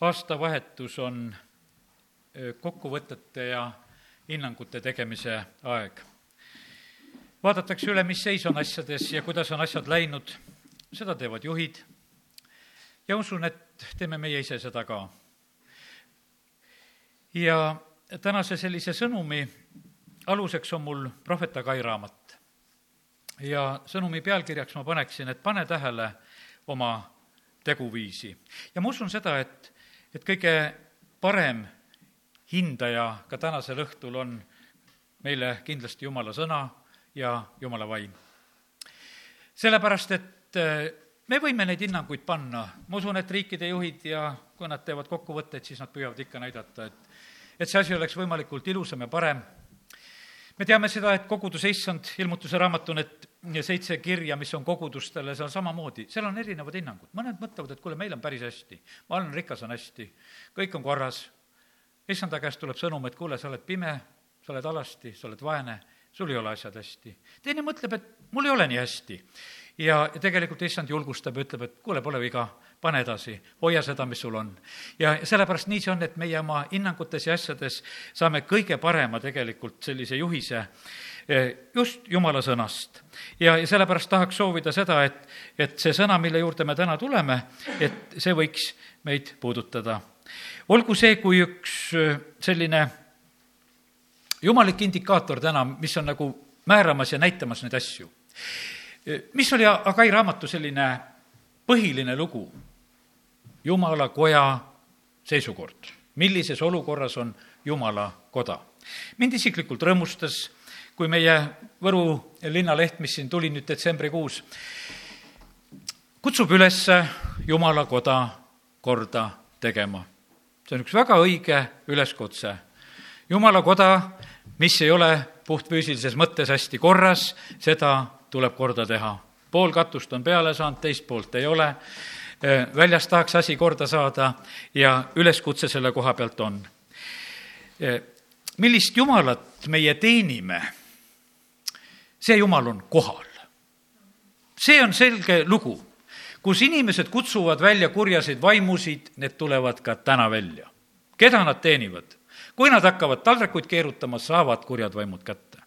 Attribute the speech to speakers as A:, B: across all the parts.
A: aastavahetus on kokkuvõtete ja hinnangute tegemise aeg. vaadatakse üle, mis seis on asjades ja kuidas on asjad läinud, seda teevad juhid ja usun, et teeme meie ise seda ka. ja tänase sellise sõnumi aluseks on mul prohvet Agai raamat. ja sõnumi pealkirjaks ma paneksin, et pane tähele oma teguviisi. ja ma usun seda, et, et kõige parem hindaja ka tänasel õhtul on meile kindlasti Jumala sõna ja Jumala vaim. sellepärast, et eh, me võime neid hinnanguid panna, ma usun, et riikide juhid ja kui nad teevad kokkuvõtteid, siis nad püüavad ikka näidata, et et see asi oleks võimalikult ilusam ja parem. Me teame seda, et koguduse issand, ilmutuse raamat on need seitse kirja, mis on kogudustele, seal samamoodi, seal on erinevad hinnangud, mõned mõtlevad, et kuule, meil on päris hästi, ma olen rikas, on hästi, kõik on korras. Issanda käest tuleb sõnum, et kuule, sa oled pime, sa oled alasti, sa oled vaene, sul ei ole asjad hästi. teine mõtleb, et mul ei ole nii hästi. Ja, tegelikult issand julgustab ja ütleb, et kuule, pole viga, pane edasi, hoia seda, mis sul on. ja sellepärast nii see on, et meie oma hinnangutes ja asjades saame kõige parema tegelikult sellise juhise eh, just Jumala sõnast. ja, ja sellepärast tahaks soovida seda, et, et see sõna, mille juurde me täna tuleme, et see võiks meid puudutada olgu see kui üks äh, selline jumalik indikaator täna, mis on nagu määramas ja näitamas neid asju. Mis oli Agai raamatu selline põhiline lugu? jumala koja seisukord. millises olukorras on jumala koda? mind isiklikult rõõmustas, kui meie Võru linnaleht, mis siin tuli nüüd detsembrikuus, kutsub üles jumala koda korda tegema see on üks väga õige üleskutse. jumala koda, mis ei ole puhtfüüsilises mõttes hästi korras, seda tuleb korda teha. pool katust on peale saanud, teist poolt ei ole, väljas tahaks asi korda saada ja üleskutse selle koha pealt on. millist jumalat meie teenime? see jumal on kohal. see on selge lugu kus inimesed kutsuvad välja kurjaseid vaimusid, need tulevad ka täna välja. keda nad teenivad? kui nad hakkavad taldrikuid keerutama, saavad kurjad vaimud kätte.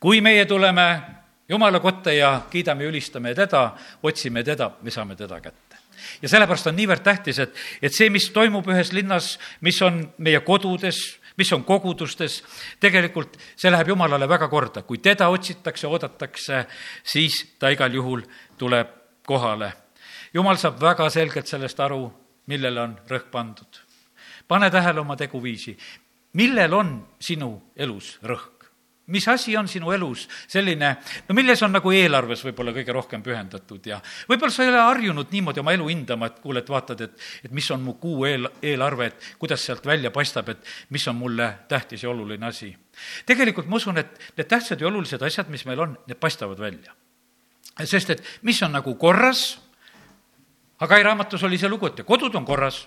A: kui meie tuleme Jumala kotta ja kiidame ülistame teda, otsime teda, me saame teda kätte. ja sellepärast on niivõrd tähtis, et, et see, mis toimub ühes linnas, mis on meie kodudes, mis on kogudustes, tegelikult see läheb Jumalale väga korda. kui teda otsitakse, oodatakse, siis ta igal juhul tuleb kohale jumal saab väga selgelt sellest aru, millele on rõhk pandud. pane tähele oma teguviisi, millel on sinu elus rõhk? Mis asi on sinu elus selline, no milles on nagu eelarves võib-olla kõige rohkem pühendatud ja võib-olla sa ei ole harjunud niimoodi oma elu hindama, et kuule, et vaatad, et, et mis on mu kuu eel, eelarve, et kuidas sealt välja paistab, et mis on mulle tähtis ja oluline asi. tegelikult ma usun, et need tähtsad ja olulised asjad, mis meil on, need paistavad välja. sest et mis on nagu korras Hagai raamatus oli see lugu, et kodud on korras,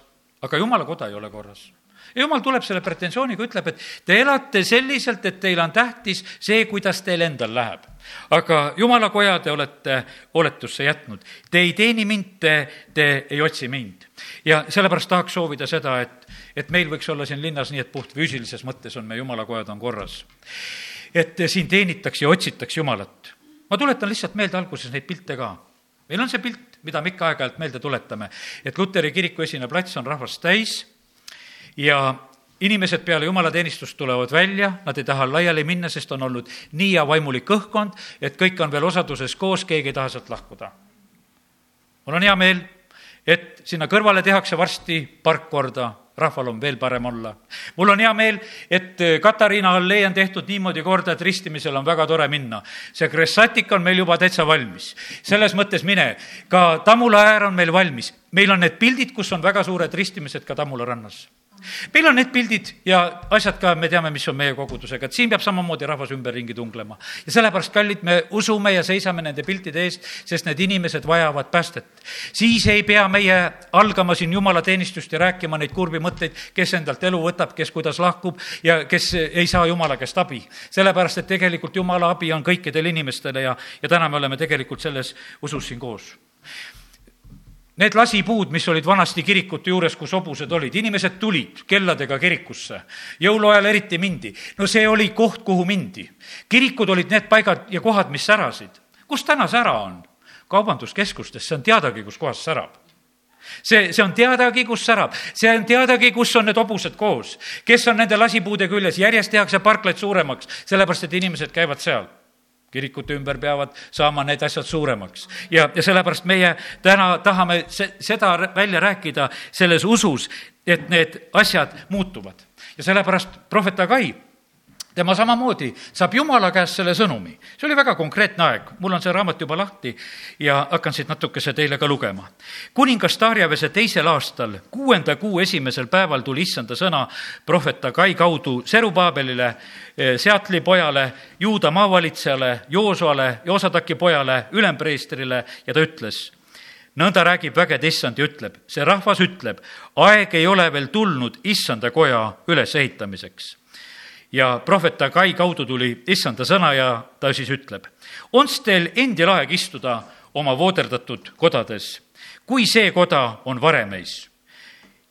A: aga jumala koda ei ole korras ja jumal tuleb selle pretensiooniga, ütleb, et te elate selliselt, et teile on tähtis see, kuidas teil endal läheb. aga jumala koja te olete oletusse jätnud. Te ei teeni mind, te, te ei otsi mind. ja sellepärast tahaks soovida seda, et, et meil võiks olla siin linnas nii, et puht füüsilises mõttes on meie jumala kojad on korras. et siin teenitakse ja otsitakse Jumalat. ma tuletan lihtsalt meelde alguses neid pilte ka. meil on see pilt mida me ikka aeg-ajalt meelde tuletame, et Luteri kiriku esine plats on rahvast täis ja inimesed peale jumalateenistust tulevad välja, nad ei taha laiali minna, sest on olnud nii hea vaimulik õhkkond, et kõik on veel osaduses koos, keegi ei taha sealt lahkuda. mul on hea meel, et sinna kõrvale tehakse varsti park korda rahval on veel parem olla. mul on hea meel, et äh, Katariina allee on tehtud niimoodi korda, et ristimisel on väga tore minna. see Kressatik on meil juba täitsa valmis. selles mõttes mine, ka Tammula äär on meil valmis. meil on need pildid, kus on väga suured ristimised ka Tammula rannas meil on need pildid ja asjad ka, me teame, mis on meie kogudusega, et siin peab samamoodi rahvas ümberringi tunglema. ja sellepärast, kallid, me usume ja seisame nende piltide eest, sest need inimesed vajavad päästet. siis ei pea meie algama siin jumalateenistust ja rääkima neid kurbi mõtteid, kes endalt elu võtab, kes kuidas lahkub ja kes ei saa jumala käest abi. sellepärast, et tegelikult jumala abi on kõikidele inimestele ja, ja täna me oleme tegelikult selles usus siin koos Need lasipuud, mis olid vanasti kirikute juures, kus hobused olid, inimesed tulid kelladega kirikusse. jõuluajal eriti mindi. no see oli koht, kuhu mindi. kirikud olid need paigad ja kohad, mis särasid. kus täna sära on? kaubanduskeskustes, see on teadagi, kus kohas särab see, see on teadagi, kus särab, see on teadagi, kus on need hobused koos, kes on nende lasipuude küljes, järjest tehakse parklaid suuremaks, sellepärast et inimesed käivad seal kirikute ümber peavad saama need asjad suuremaks. ja, ja sellepärast meie täna tahame se-, seda välja rääkida selles usus, et need asjad muutuvad. ja sellepärast prohvet Agai tema samamoodi saab Jumala käest selle sõnumi. see oli väga konkreetne aeg, mul on see raamat juba lahti ja hakkan siit natukese teile ka lugema. kuningas Darjavese teisel aastal, kuuenda kuu esimesel päeval tuli issanda sõna prohvet Agai kaudu Serubaabelile, eh, Seatli pojale, Juuda maavalitsejale, Joosuale, Joosataki pojale, ülempreestrile ja ta ütles nõnda räägib vägede issand ja ütleb, see rahvas ütleb, aeg ei ole veel tulnud issanda koja ülesehitamiseks ja prohvet Agai kaudu tuli issanda sõna ja ta siis ütleb, ons teil endil aeg istuda oma vooderdatud kodades, kui see koda on varemeis.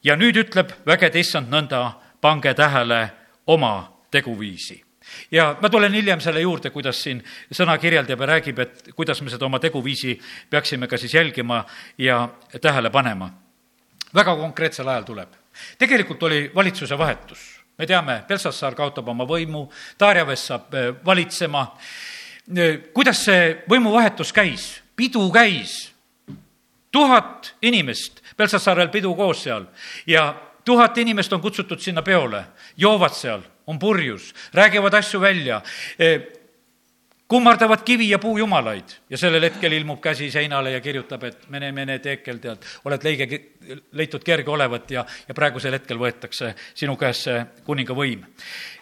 A: ja nüüd ütleb vägede issand nõnda, pange tähele oma teguviisi ja ma tulen hiljem selle juurde, kuidas siin sõna kirjeldab ja räägib, et kuidas me seda oma teguviisi peaksime ka siis jälgima ja tähele panema. väga konkreetsel ajal tuleb. tegelikult oli valitsuse vahetus me teame, Belsassar kaotab oma võimu, Darjaves saab eh, valitsema. Eh, kuidas see võimuvahetus käis? pidu käis. tuhat inimest, Belsassarel pidu koos seal ja tuhat inimest on kutsutud sinna peole, joovad seal, on purjus, räägivad asju välja eh, kummardavad kivi- ja puujumalaid. Ja sellel hetkel ilmub käsi seinale ja kirjutab, et mene, mene, teekel, tead, oled leige, leitud kerge olevat ja, ja praegusel hetkel võetakse sinu käest see kuninga võim.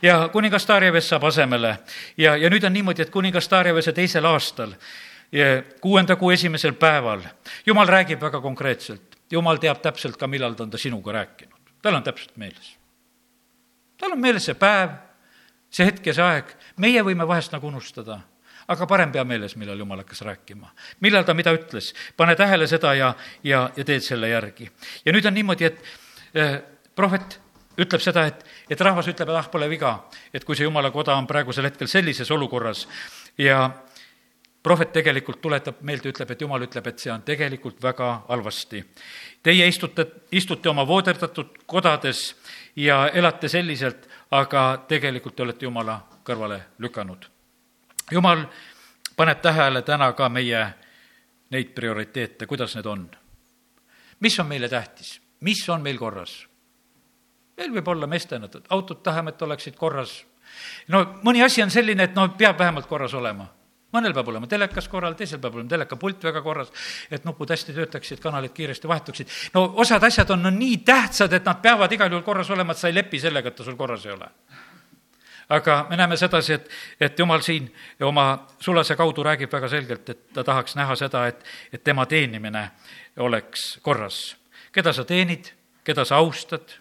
A: ja kuningas Darjaves saab asemele. Ja, ja nüüd on niimoodi, et kuningas Darjavese teisel aastal, kuuenda kuu esimesel päeval, jumal räägib väga konkreetselt, jumal teab täpselt ka, millal ta on ta sinuga rääkinud, tal on täpselt meeles. tal on meeles see päev, see hetk ja see aeg, meie võime vahest nagu unustada aga parem pea meeles, millal Jumal hakkas rääkima. millal ta mida ütles, pane tähele seda ja, ja, ja teed selle järgi. ja nüüd on niimoodi, et eh, prohvet ütleb seda, et, et rahvas ütleb, et ah, pole viga, et kui see Jumala koda on praegusel hetkel sellises olukorras ja prohvet tegelikult tuletab meelde, ütleb, et Jumal ütleb, et see on tegelikult väga halvasti. Teie istute, istute oma vooderdatud kodades ja elate selliselt, aga tegelikult te olete Jumala kõrvale lükanud jumal paneb tähele täna ka meie neid prioriteete, kuidas need on. mis on meile tähtis, mis on meil korras? meil võib olla meestena, et autod tahame, et oleksid korras. no mõni asi on selline, et no peab vähemalt korras olema. mõnel peab olema telekas korral, teisel peab olema telekapult väga korras, et nupud hästi töötaksid, kanalid kiiresti vahetuksid. no osad asjad on no nii tähtsad, et nad peavad igal juhul korras olema, et sa ei lepi sellega, et ta sul korras ei ole aga me näeme sedasi, et, et jumal siin oma sulase kaudu räägib väga selgelt, et ta tahaks näha seda, et, et tema teenimine oleks korras. keda sa teenid, keda sa austad,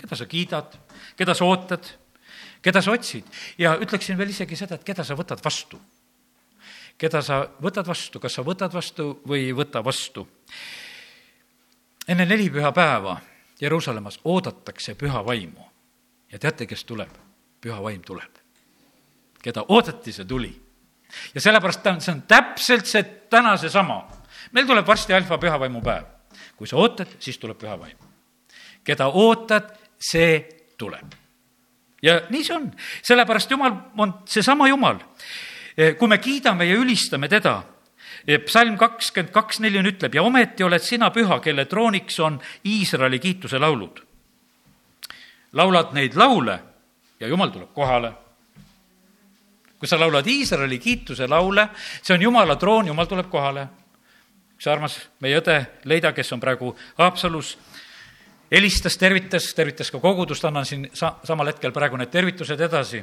A: keda sa kiidad, keda sa ootad, keda sa otsid ja ütleksin veel isegi seda, et keda sa võtad vastu. keda sa võtad vastu, kas sa võtad vastu või ei võta vastu. enne nelipüha päeva Jeruusalemmas oodatakse püha vaimu ja teate, kes tuleb? Püha vaim tuleb. keda oodati, see tuli. ja sellepärast ta on, see on täpselt see täna seesama. meil tuleb varsti alfa pühavaimupäev. kui sa ootad, siis tuleb püha vaim. keda ootad, see tuleb. ja nii see on, sellepärast Jumal on seesama Jumal. kui me kiidame ja ülistame teda, psalm kakskümmend kaks neli on, ütleb ja ometi oled sina püha, kelle trooniks on Iisraeli kiituse laulud. laulad neid laule ja jumal tuleb kohale. kui sa laulad Iisraeli kiituse laule, see on Jumala troon, Jumal tuleb kohale. üks armas meie õde Leida, kes on praegu Haapsalus, helistas, tervitas, tervitas ka kogudust, annan siin sa-, samal hetkel praegu need tervitused edasi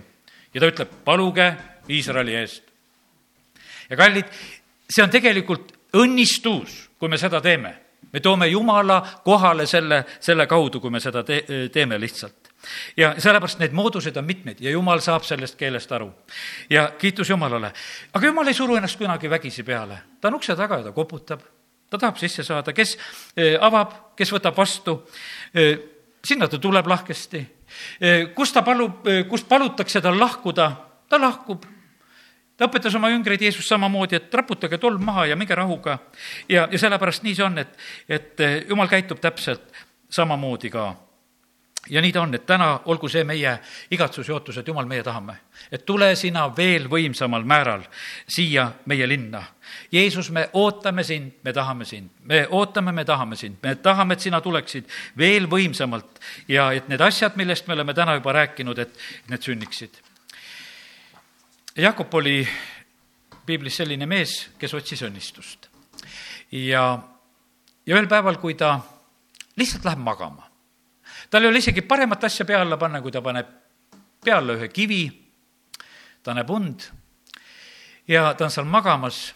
A: ja ta ütleb, paluge Iisraeli eest. ja kallid, see on tegelikult õnnistus, kui me seda teeme. me toome Jumala kohale selle, selle kaudu, kui me seda te-, teeme lihtsalt ja sellepärast neid mooduseid on mitmeid ja jumal saab sellest keelest aru. ja kiitus Jumalale. aga Jumal ei suru ennast kunagi vägisi peale, ta on ukse taga ja ta koputab. ta tahab sisse saada, kes eh, avab, kes võtab vastu, eh, sinna ta tuleb lahkesti. Eh, kus ta palub, kust palutakse tal lahkuda, ta lahkub ta õpetas oma jüngreid Jeesus samamoodi, et raputage tolm maha ja minge rahuga. ja, ja sellepärast nii see on, et, et jumal käitub täpselt samamoodi ka ja nii ta on, et täna olgu see meie igatsus ja ootus, et jumal, meie tahame, et tule sina veel võimsamal määral siia meie linna. Jeesus, me ootame sind, me tahame sind, me ootame, me tahame sind, me tahame, et sina tuleksid veel võimsamalt ja et need asjad, millest me oleme täna juba rääkinud, et need sünniksid. Jakob oli piiblis selline mees, kes otsis õnnistust. ja, ja ühel päeval, kui ta lihtsalt läheb magama, tal ei ole isegi paremat asja pea alla panna, kui ta paneb pea alla ühe kivi, ta näeb und ja ta on seal magamas,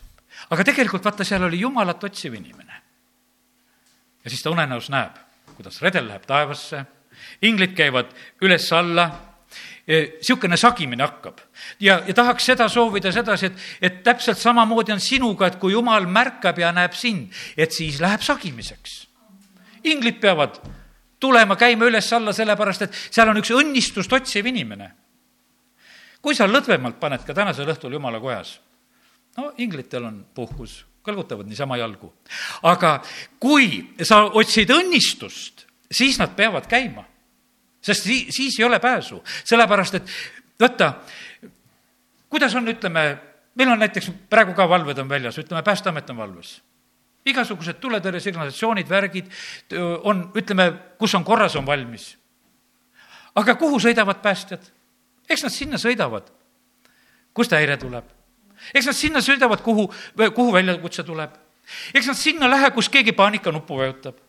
A: aga tegelikult vaata, seal oli Jumalat otsiv inimene. ja siis ta unenäos näeb, kuidas redel läheb taevasse, inglid käivad üles-alla, niisugune sagimine hakkab. ja, ja tahaks seda soovida sedasi, et, et täpselt samamoodi on sinuga, et kui Jumal märkab ja näeb sind, et siis läheb sagimiseks. inglid peavad tulema, käima üles-alla, sellepärast et seal on üks õnnistust otsiv inimene. kui sa lõdvemalt paned ka tänasel õhtul jumala kojas, no inglitel on puhkus, kõlgutavad niisama jalgu. aga kui sa otsid õnnistust, siis nad peavad käima. sest siis, siis ei ole pääsu, sellepärast et vaata, kuidas on, ütleme, meil on näiteks praegu ka valved on väljas, ütleme, Päästeamet on valves igasugused tuletõrjesignalisatsioonid, värgid on, ütleme, kus on korras, on valmis. aga kuhu sõidavad päästjad? eks nad sinna sõidavad, kust häire tuleb. eks nad sinna sõidavad, kuhu, kuhu väljakutse tuleb. eks nad sinna lähe, kus keegi paanikanuppu vajutab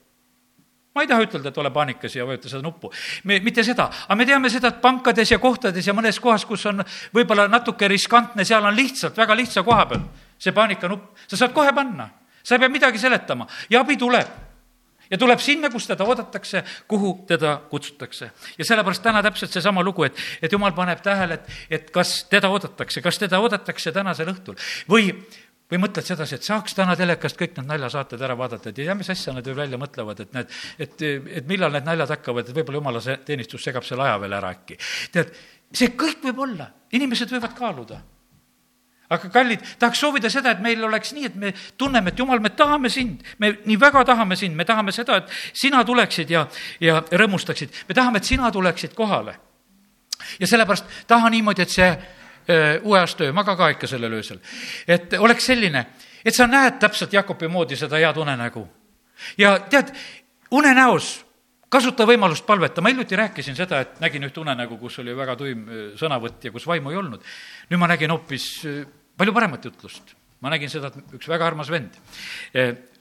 A: ma ei taha ütelda, et ole paanikas ja vajuta seda nuppu. me, mitte seda, aga me teame seda, et pankades ja kohtades ja mõnes kohas, kus on võib-olla natuke riskantne, seal on lihtsalt väga lihtsa koha peal see paanikanupp, sa saad kohe panna sa ei pea midagi seletama. Ja abi tuleb. Ja tuleb sinna, kus teda oodatakse, kuhu teda kutsutakse. ja sellepärast täna täpselt seesama lugu, et, et jumal paneb tähele, et, et kas teda oodatakse, kas teda oodatakse tänasel õhtul. Või, või mõtled sedasi, et saaks täna telekast kõik need naljasaated ära vaadata, et ei tea, mis asja nad veel välja mõtlevad, et need, et, et millal need naljad hakkavad, et võib-olla jumala see teenistus segab selle aja veel ära äkki. tead, see kõik võib olla, inimesed võivad kaaluda aga kallid, tahaks soovida seda, et meil oleks nii, et me tunneme, et jumal, me tahame sind, me nii väga tahame sind, me tahame seda, et sina tuleksid ja, ja rõõmustaksid. me tahame, et sina tuleksid kohale. ja sellepärast taha niimoodi, et see öö, uue aasta öö, maga ka ikka sellel öösel, et oleks selline, et sa näed täpselt Jakobi moodi seda head unenägu. ja tead, unenäos kasuta võimalust palveta, ma hiljuti rääkisin seda, et nägin ühte unenägu, kus oli väga tuim sõnavõtt ja kus vaimu ei olnud. nüüd ma nägin hoopis palju paremat jutlust. ma nägin seda, et üks väga armas vend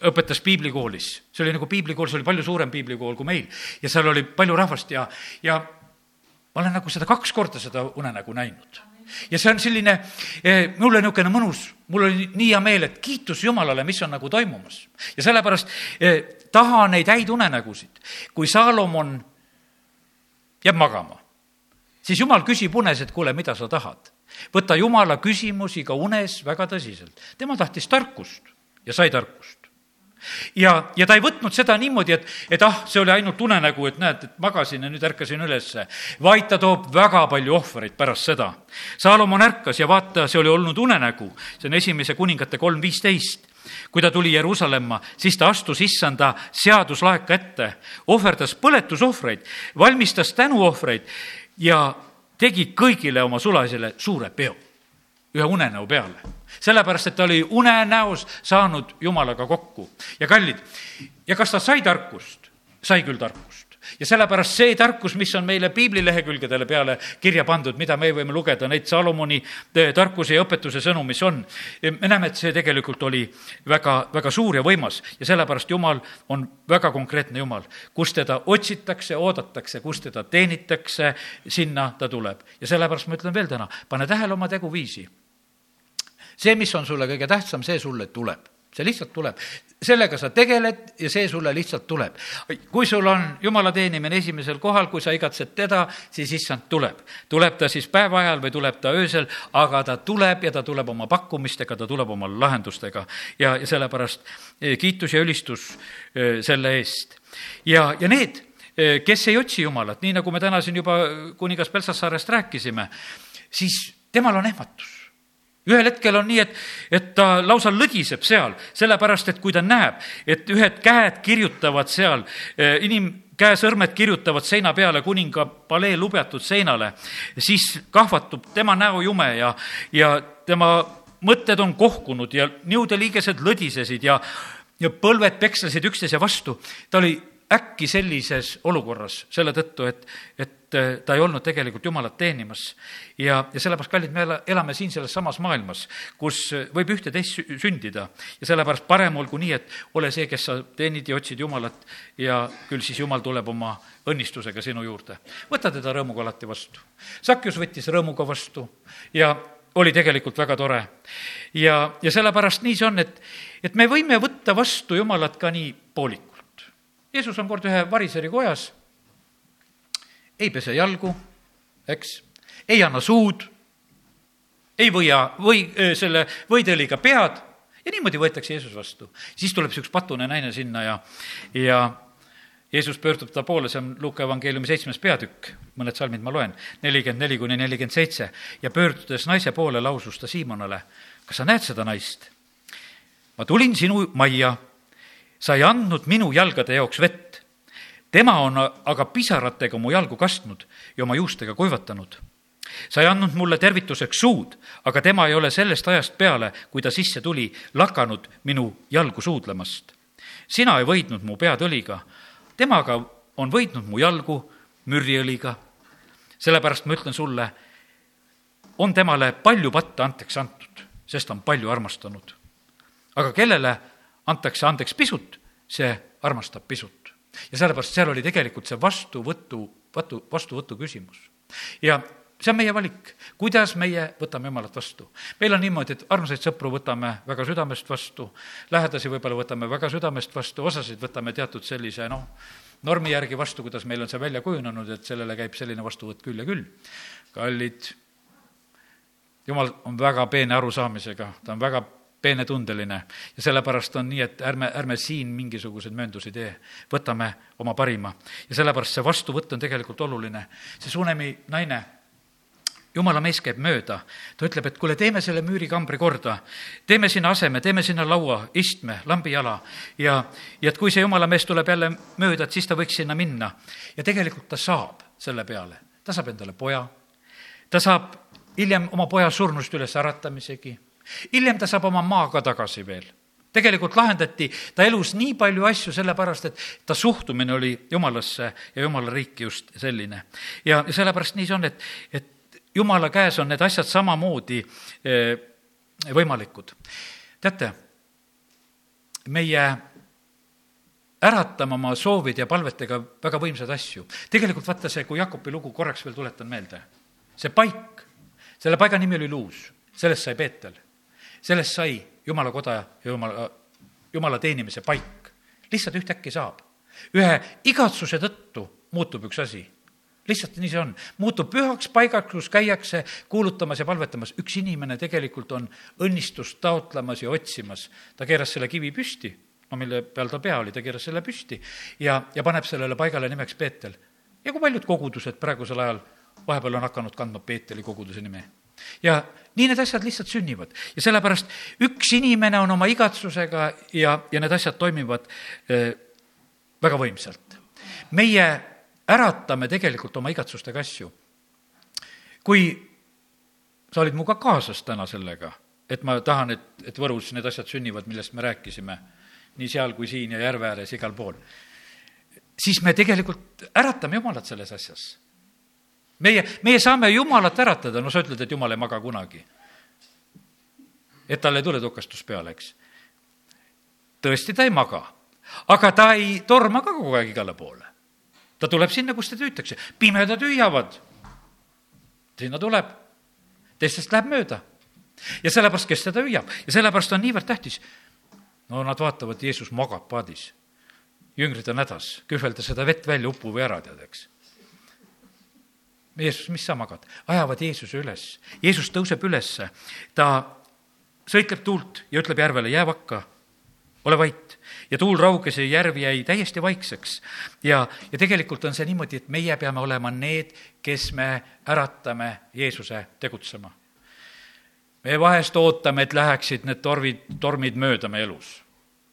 A: õpetas piiblikoolis, see oli nagu piiblikool, see oli palju suurem piiblikool kui meil ja seal oli palju rahvast ja, ja ma olen nagu seda kaks korda, seda unenägu näinud ja see on selline, mulle niisugune mõnus, mul oli nii hea meel, et kiitus Jumalale, mis on nagu toimumas. ja sellepärast taha neid häid unenägusid. kui Saalomon jääb magama, siis Jumal küsib unes, et kuule, mida sa tahad. Võta Jumala küsimusi ka unes väga tõsiselt. tema tahtis tarkust ja sai tarkust ja, ja ta ei võtnud seda niimoodi, et, et ah, see oli ainult unenägu, et näed, et magasin ja nüüd ärkasin ülesse, vaid ta toob väga palju ohvreid pärast seda. Saalomon ärkas ja vaata, see oli olnud unenägu, see on esimese kuningate kolm viisteist kui ta tuli Jeruusalemma, siis ta astus issanda seaduslaeka ette, ohverdas põletusohvreid, valmistas tänuohvreid ja tegi kõigile oma sulaisele suure peo, ühe unenäo peale. sellepärast, et ta oli unenäos saanud Jumalaga kokku ja kallid, ja kas ta sai tarkust? sai küll tarkust ja sellepärast see tarkus, mis on meile piiblilehekülgedele peale kirja pandud, mida me võime lugeda, neid Salomoni eh, tarkuse ja õpetuse sõnu, mis on, eh, me näeme, et see tegelikult oli väga, väga suur ja võimas ja sellepärast Jumal on väga konkreetne Jumal. kus teda otsitakse, oodatakse, kus teda teenitakse, sinna ta tuleb. ja sellepärast ma ütlen veel täna, pane tähele oma teguviisi. see, mis on sulle kõige tähtsam, see sulle tuleb see lihtsalt tuleb. sellega sa tegeled ja see sulle lihtsalt tuleb. kui sul on jumala teenimine esimesel kohal, kui sa igatsed teda, siis issand tuleb. tuleb ta siis päeva ajal või tuleb ta öösel, aga ta tuleb ja ta tuleb oma pakkumistega, ta tuleb oma lahendustega. ja, ja sellepärast eh, kiitus ja ülistus eh, selle eest. ja, ja need, eh, kes ei otsi Jumalat, nii nagu me täna siin juba kuningas Peltsassaarest rääkisime, siis temal on ehmatus ühel hetkel on nii, et, et ta lausa lõdiseb seal, sellepärast et kui ta näeb, et ühed käed kirjutavad seal, eh, inim-, käesõrmed kirjutavad seina peale kuninga palee lubjatud seinale, siis kahvatub tema näojume ja, ja tema mõtted on kohkunud ja niudeliigesed lõdisesid ja, ja põlved pekslesid üksteise vastu. ta oli äkki sellises olukorras selle tõttu, et, et äh, ta ei olnud tegelikult Jumalat teenimas. ja, ja sellepärast, kallid, me elame siin selles samas maailmas, kus võib ühte-teist sündida ja sellepärast parem olgu nii, et ole see, kes sa teenid ja otsid Jumalat ja küll siis Jumal tuleb oma õnnistusega sinu juurde. võta teda rõõmuga alati vastu. Sakjus võttis rõõmuga vastu ja oli tegelikult väga tore. ja, ja sellepärast nii see on, et, et me võime võtta vastu Jumalat ka nii poolikult. Jeesus on kord ühe variseri kojas, ei pese jalgu, eks, ei anna suud, ei võia või selle võidõliga pead. Ja niimoodi võetakse Jeesus vastu. siis tuleb see üks patune naine sinna ja, ja Jeesus pöördub ta poole, see on Luuka evangeeliumi seitsmes peatükk, mõned salmid ma loen, nelikümmend neli kuni nelikümmend seitse, ja pöördudes naise poole, lausus ta Siimonale, kas sa näed seda naist? ma tulin sinu majja sa ei andnud minu jalgade jaoks vett. tema on aga pisaratega mu jalgu kastnud ja oma juustega kuivatanud. sa ei andnud mulle tervituseks suud, aga tema ei ole sellest ajast peale, kui ta sisse tuli, lakanud minu jalgu suudlemast. sina ei võidnud mu pead õliga, temaga on võidnud mu jalgu mürriõliga. sellepärast ma ütlen sulle, on temale palju patte anteks antud, sest ta on palju armastanud. aga kellele antakse andeks pisut, see armastab pisut. ja sellepärast seal oli tegelikult see vastuvõtu, vatu, vastuvõtu küsimus. ja see on meie valik, kuidas meie võtame Jumalat vastu. meil on niimoodi, et armsaid sõpru võtame väga südamest vastu, lähedasi võib-olla võtame väga südamest vastu, osasid võtame teatud sellise noh, normi järgi vastu, kuidas meil on see välja kujunenud, et sellele käib selline vastuvõtt küll ja küll. kallid, jumal on väga peene arusaamisega, ta on väga peenetundeline. Ja sellepärast on nii, et ärme, ärme siin mingisuguseid mööndusi tee, võtame oma parima. ja sellepärast see vastuvõtt on tegelikult oluline. see Sunemi naine, jumala mees käib mööda, ta ütleb, et kuule, teeme selle müürikambri korda, teeme sinna aseme, teeme sinna laua, istme, lambijala ja, ja et kui see jumala mees tuleb jälle mööda, et siis ta võiks sinna minna. ja tegelikult ta saab selle peale, ta saab endale poja, ta saab hiljem oma poja surnust üles äratamisegi hiljem ta saab oma maa ka tagasi veel tegelikult lahendati ta elus nii palju asju sellepärast, et ta suhtumine oli jumalasse ja jumala riiki just selline. ja sellepärast nii see on, et, et jumala käes on need asjad samamoodi eh, võimalikud. teate, meie äratame oma soovide ja palvetega väga võimsaid asju. tegelikult vaata see, kui Jakobi lugu korraks veel tuletan meelde, see paik, selle paiga nimi oli Luus, sellest sai Peetel sellest sai jumala koda ja jumala, jumala teenimise paik. lihtsalt ühtäkki saab. ühe igatsuse tõttu muutub üks asi lihtsalt nii see on. muutub pühaks paigaks, kus käiakse kuulutamas ja palvetamas. üks inimene tegelikult on õnnistust taotlemas ja otsimas. ta keeras selle kivi püsti, no mille peal ta pea oli, ta keeras selle püsti ja, ja paneb sellele paigale nimeks Peetel. ja kui paljud kogudused praegusel ajal vahepeal on hakanud kandma Peeteli koguduse nime ja nii need asjad lihtsalt sünnivad ja sellepärast üks inimene on oma igatsusega ja, ja need asjad toimivad äh, väga võimsalt. meie äratame tegelikult oma igatsustega asju. kui sa olid minuga kaasas täna sellega, et ma tahan, et, et Võrus need asjad sünnivad, millest me rääkisime, nii seal kui siin ja järve ääres, igal pool, siis me tegelikult äratame Jumalat selles asjas meie, meie saame Jumalat äratada, no sa ütled, et Jumal ei maga kunagi. et tal ei tule tukastus peale, eks. tõesti, ta ei maga, aga ta ei torma ka kogu aeg igale poole. ta tuleb sinna, kus teda hüütakse, pimedad hüüavad. sinna tuleb, teistest läheb mööda. ja sellepärast, kes teda hüüab ja sellepärast on niivõrd tähtis no nad vaatavad, Jeesus magab paadis. jüngrid on hädas, kühvelda seda vett välja, upu või ära, tead, eks. Jeesus, mis sa magad? ajavad Jeesuse üles. Jeesus tõuseb ülesse, ta sõitleb tuult ja ütleb järvele, jää vakka, ole vait. ja tuul rauges ja järv jäi täiesti vaikseks. ja, ja tegelikult on see niimoodi, et meie peame olema need, kes me äratame Jeesuse tegutsema. me vahest ootame, et läheksid need torvid, tormid mööda meie elus.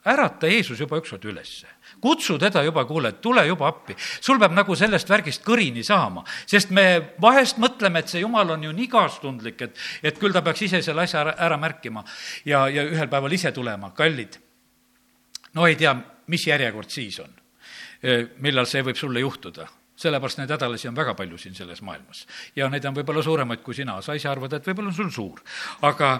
A: ärata Jeesus juba ükskord ülesse kutsu teda juba, kuule, tule juba appi. sul peab nagu sellest värgist kõrini saama, sest me vahest mõtleme, et see jumal on ju nii kaastundlik, et, et küll ta peaks ise selle asja ära, ära märkima ja, ja ühel päeval ise tulema, kallid. no ei tea, mis järjekord siis on, millal see võib sulle juhtuda sellepärast neid hädalasi on väga palju siin selles maailmas. ja neid on võib-olla suuremaid kui sina, sa ise arvad, et võib-olla on sul suur. aga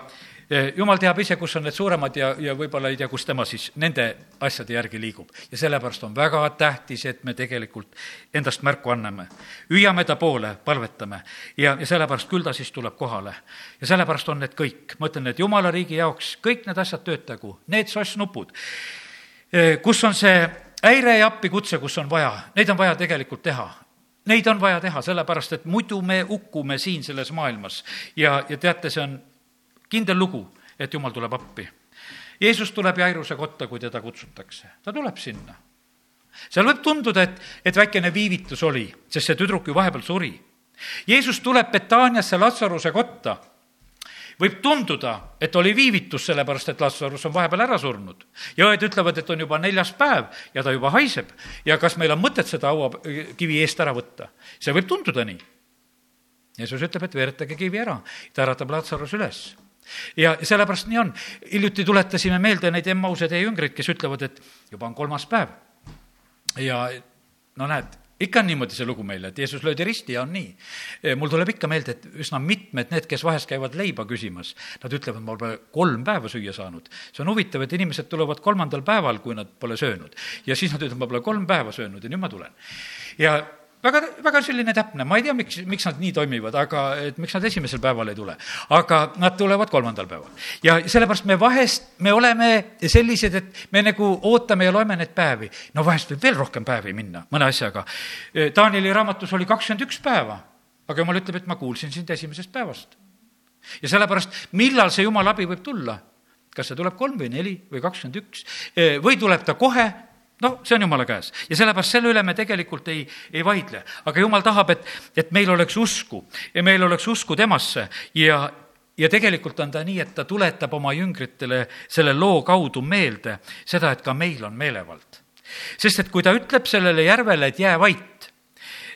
A: jumal teab ise, kus on need suuremad ja, ja võib-olla ei tea, kus tema siis nende asjade järgi liigub. ja sellepärast on väga tähtis, et me tegelikult endast märku anname. hüüame ta poole, palvetame. Ja, ja sellepärast küll ta siis tuleb kohale. ja sellepärast on need kõik, ma ütlen, et jumala riigi jaoks kõik need asjad töötagu, need soss-nupud, kus on see häire ja appikutse, kus on vaja, neid on vaja tegelikult teha. Neid on vaja teha, sellepärast et muidu me hukkume siin selles maailmas. Ja, ja teate, see on kindel lugu, et jumal tuleb appi. Jeesus tuleb Jairuse kotta, kui teda kutsutakse, ta tuleb sinna. seal võib tunduda, et, et väikene viivitus oli, sest see tüdruk ju vahepeal suri. Jeesus tuleb Betaaniasse Latsaruse kotta võib tunduda, et oli viivitus, sellepärast et Lazarus on vahepeal ära surnud. ja õed ütlevad, et on juba neljas päev ja ta juba haiseb ja kas meil on mõtet seda hauakivi eest ära võtta. see võib tunduda nii. Jeesus ütleb, et veeretage kivi ära, ta äratab Lazarus üles ja sellepärast nii on. hiljuti tuletasime meelde neid Emmause tee jüngreid, kes ütlevad, et juba on kolmas päev. ja no näed, ikka on niimoodi see lugu meil, et Jeesus löödi risti ja on nii. mul tuleb ikka meelde, et üsna mitmed need, kes vahest käivad leiba küsimas, nad ütlevad, ma pole kolm päeva süüa saanud. see on huvitav, et inimesed tulevad kolmandal päeval, kui nad pole söönud. ja siis nad ütlevad, ma pole kolm päeva söönud ja nüüd ma tulen. ja väga, väga selline täpne, ma ei tea, miks, miks nad nii toimivad, aga et miks nad esimesel päeval ei tule. aga nad tulevad kolmandal päeval. ja sellepärast me vahest, me oleme sellised, et me nagu ootame ja loeme neid päevi. no vahest võib veel rohkem päevi minna mõne asjaga. Danieli raamatus oli kakskümmend üks päeva, aga jumal ütleb, et ma kuulsin sind esimesest päevast. ja sellepärast, millal see jumala abi võib tulla? kas see tuleb kolm või neli või kakskümmend üks või tuleb ta kohe noh, see on jumala käes ja sellepärast selle üle me tegelikult ei, ei vaidle, aga jumal tahab, et, et meil oleks usku ja meil oleks usku temasse ja, ja tegelikult on ta nii, et ta tuletab oma jüngritele selle loo kaudu meelde seda, et ka meil on meelevald. sest et kui ta ütleb sellele järvele, et jää vait,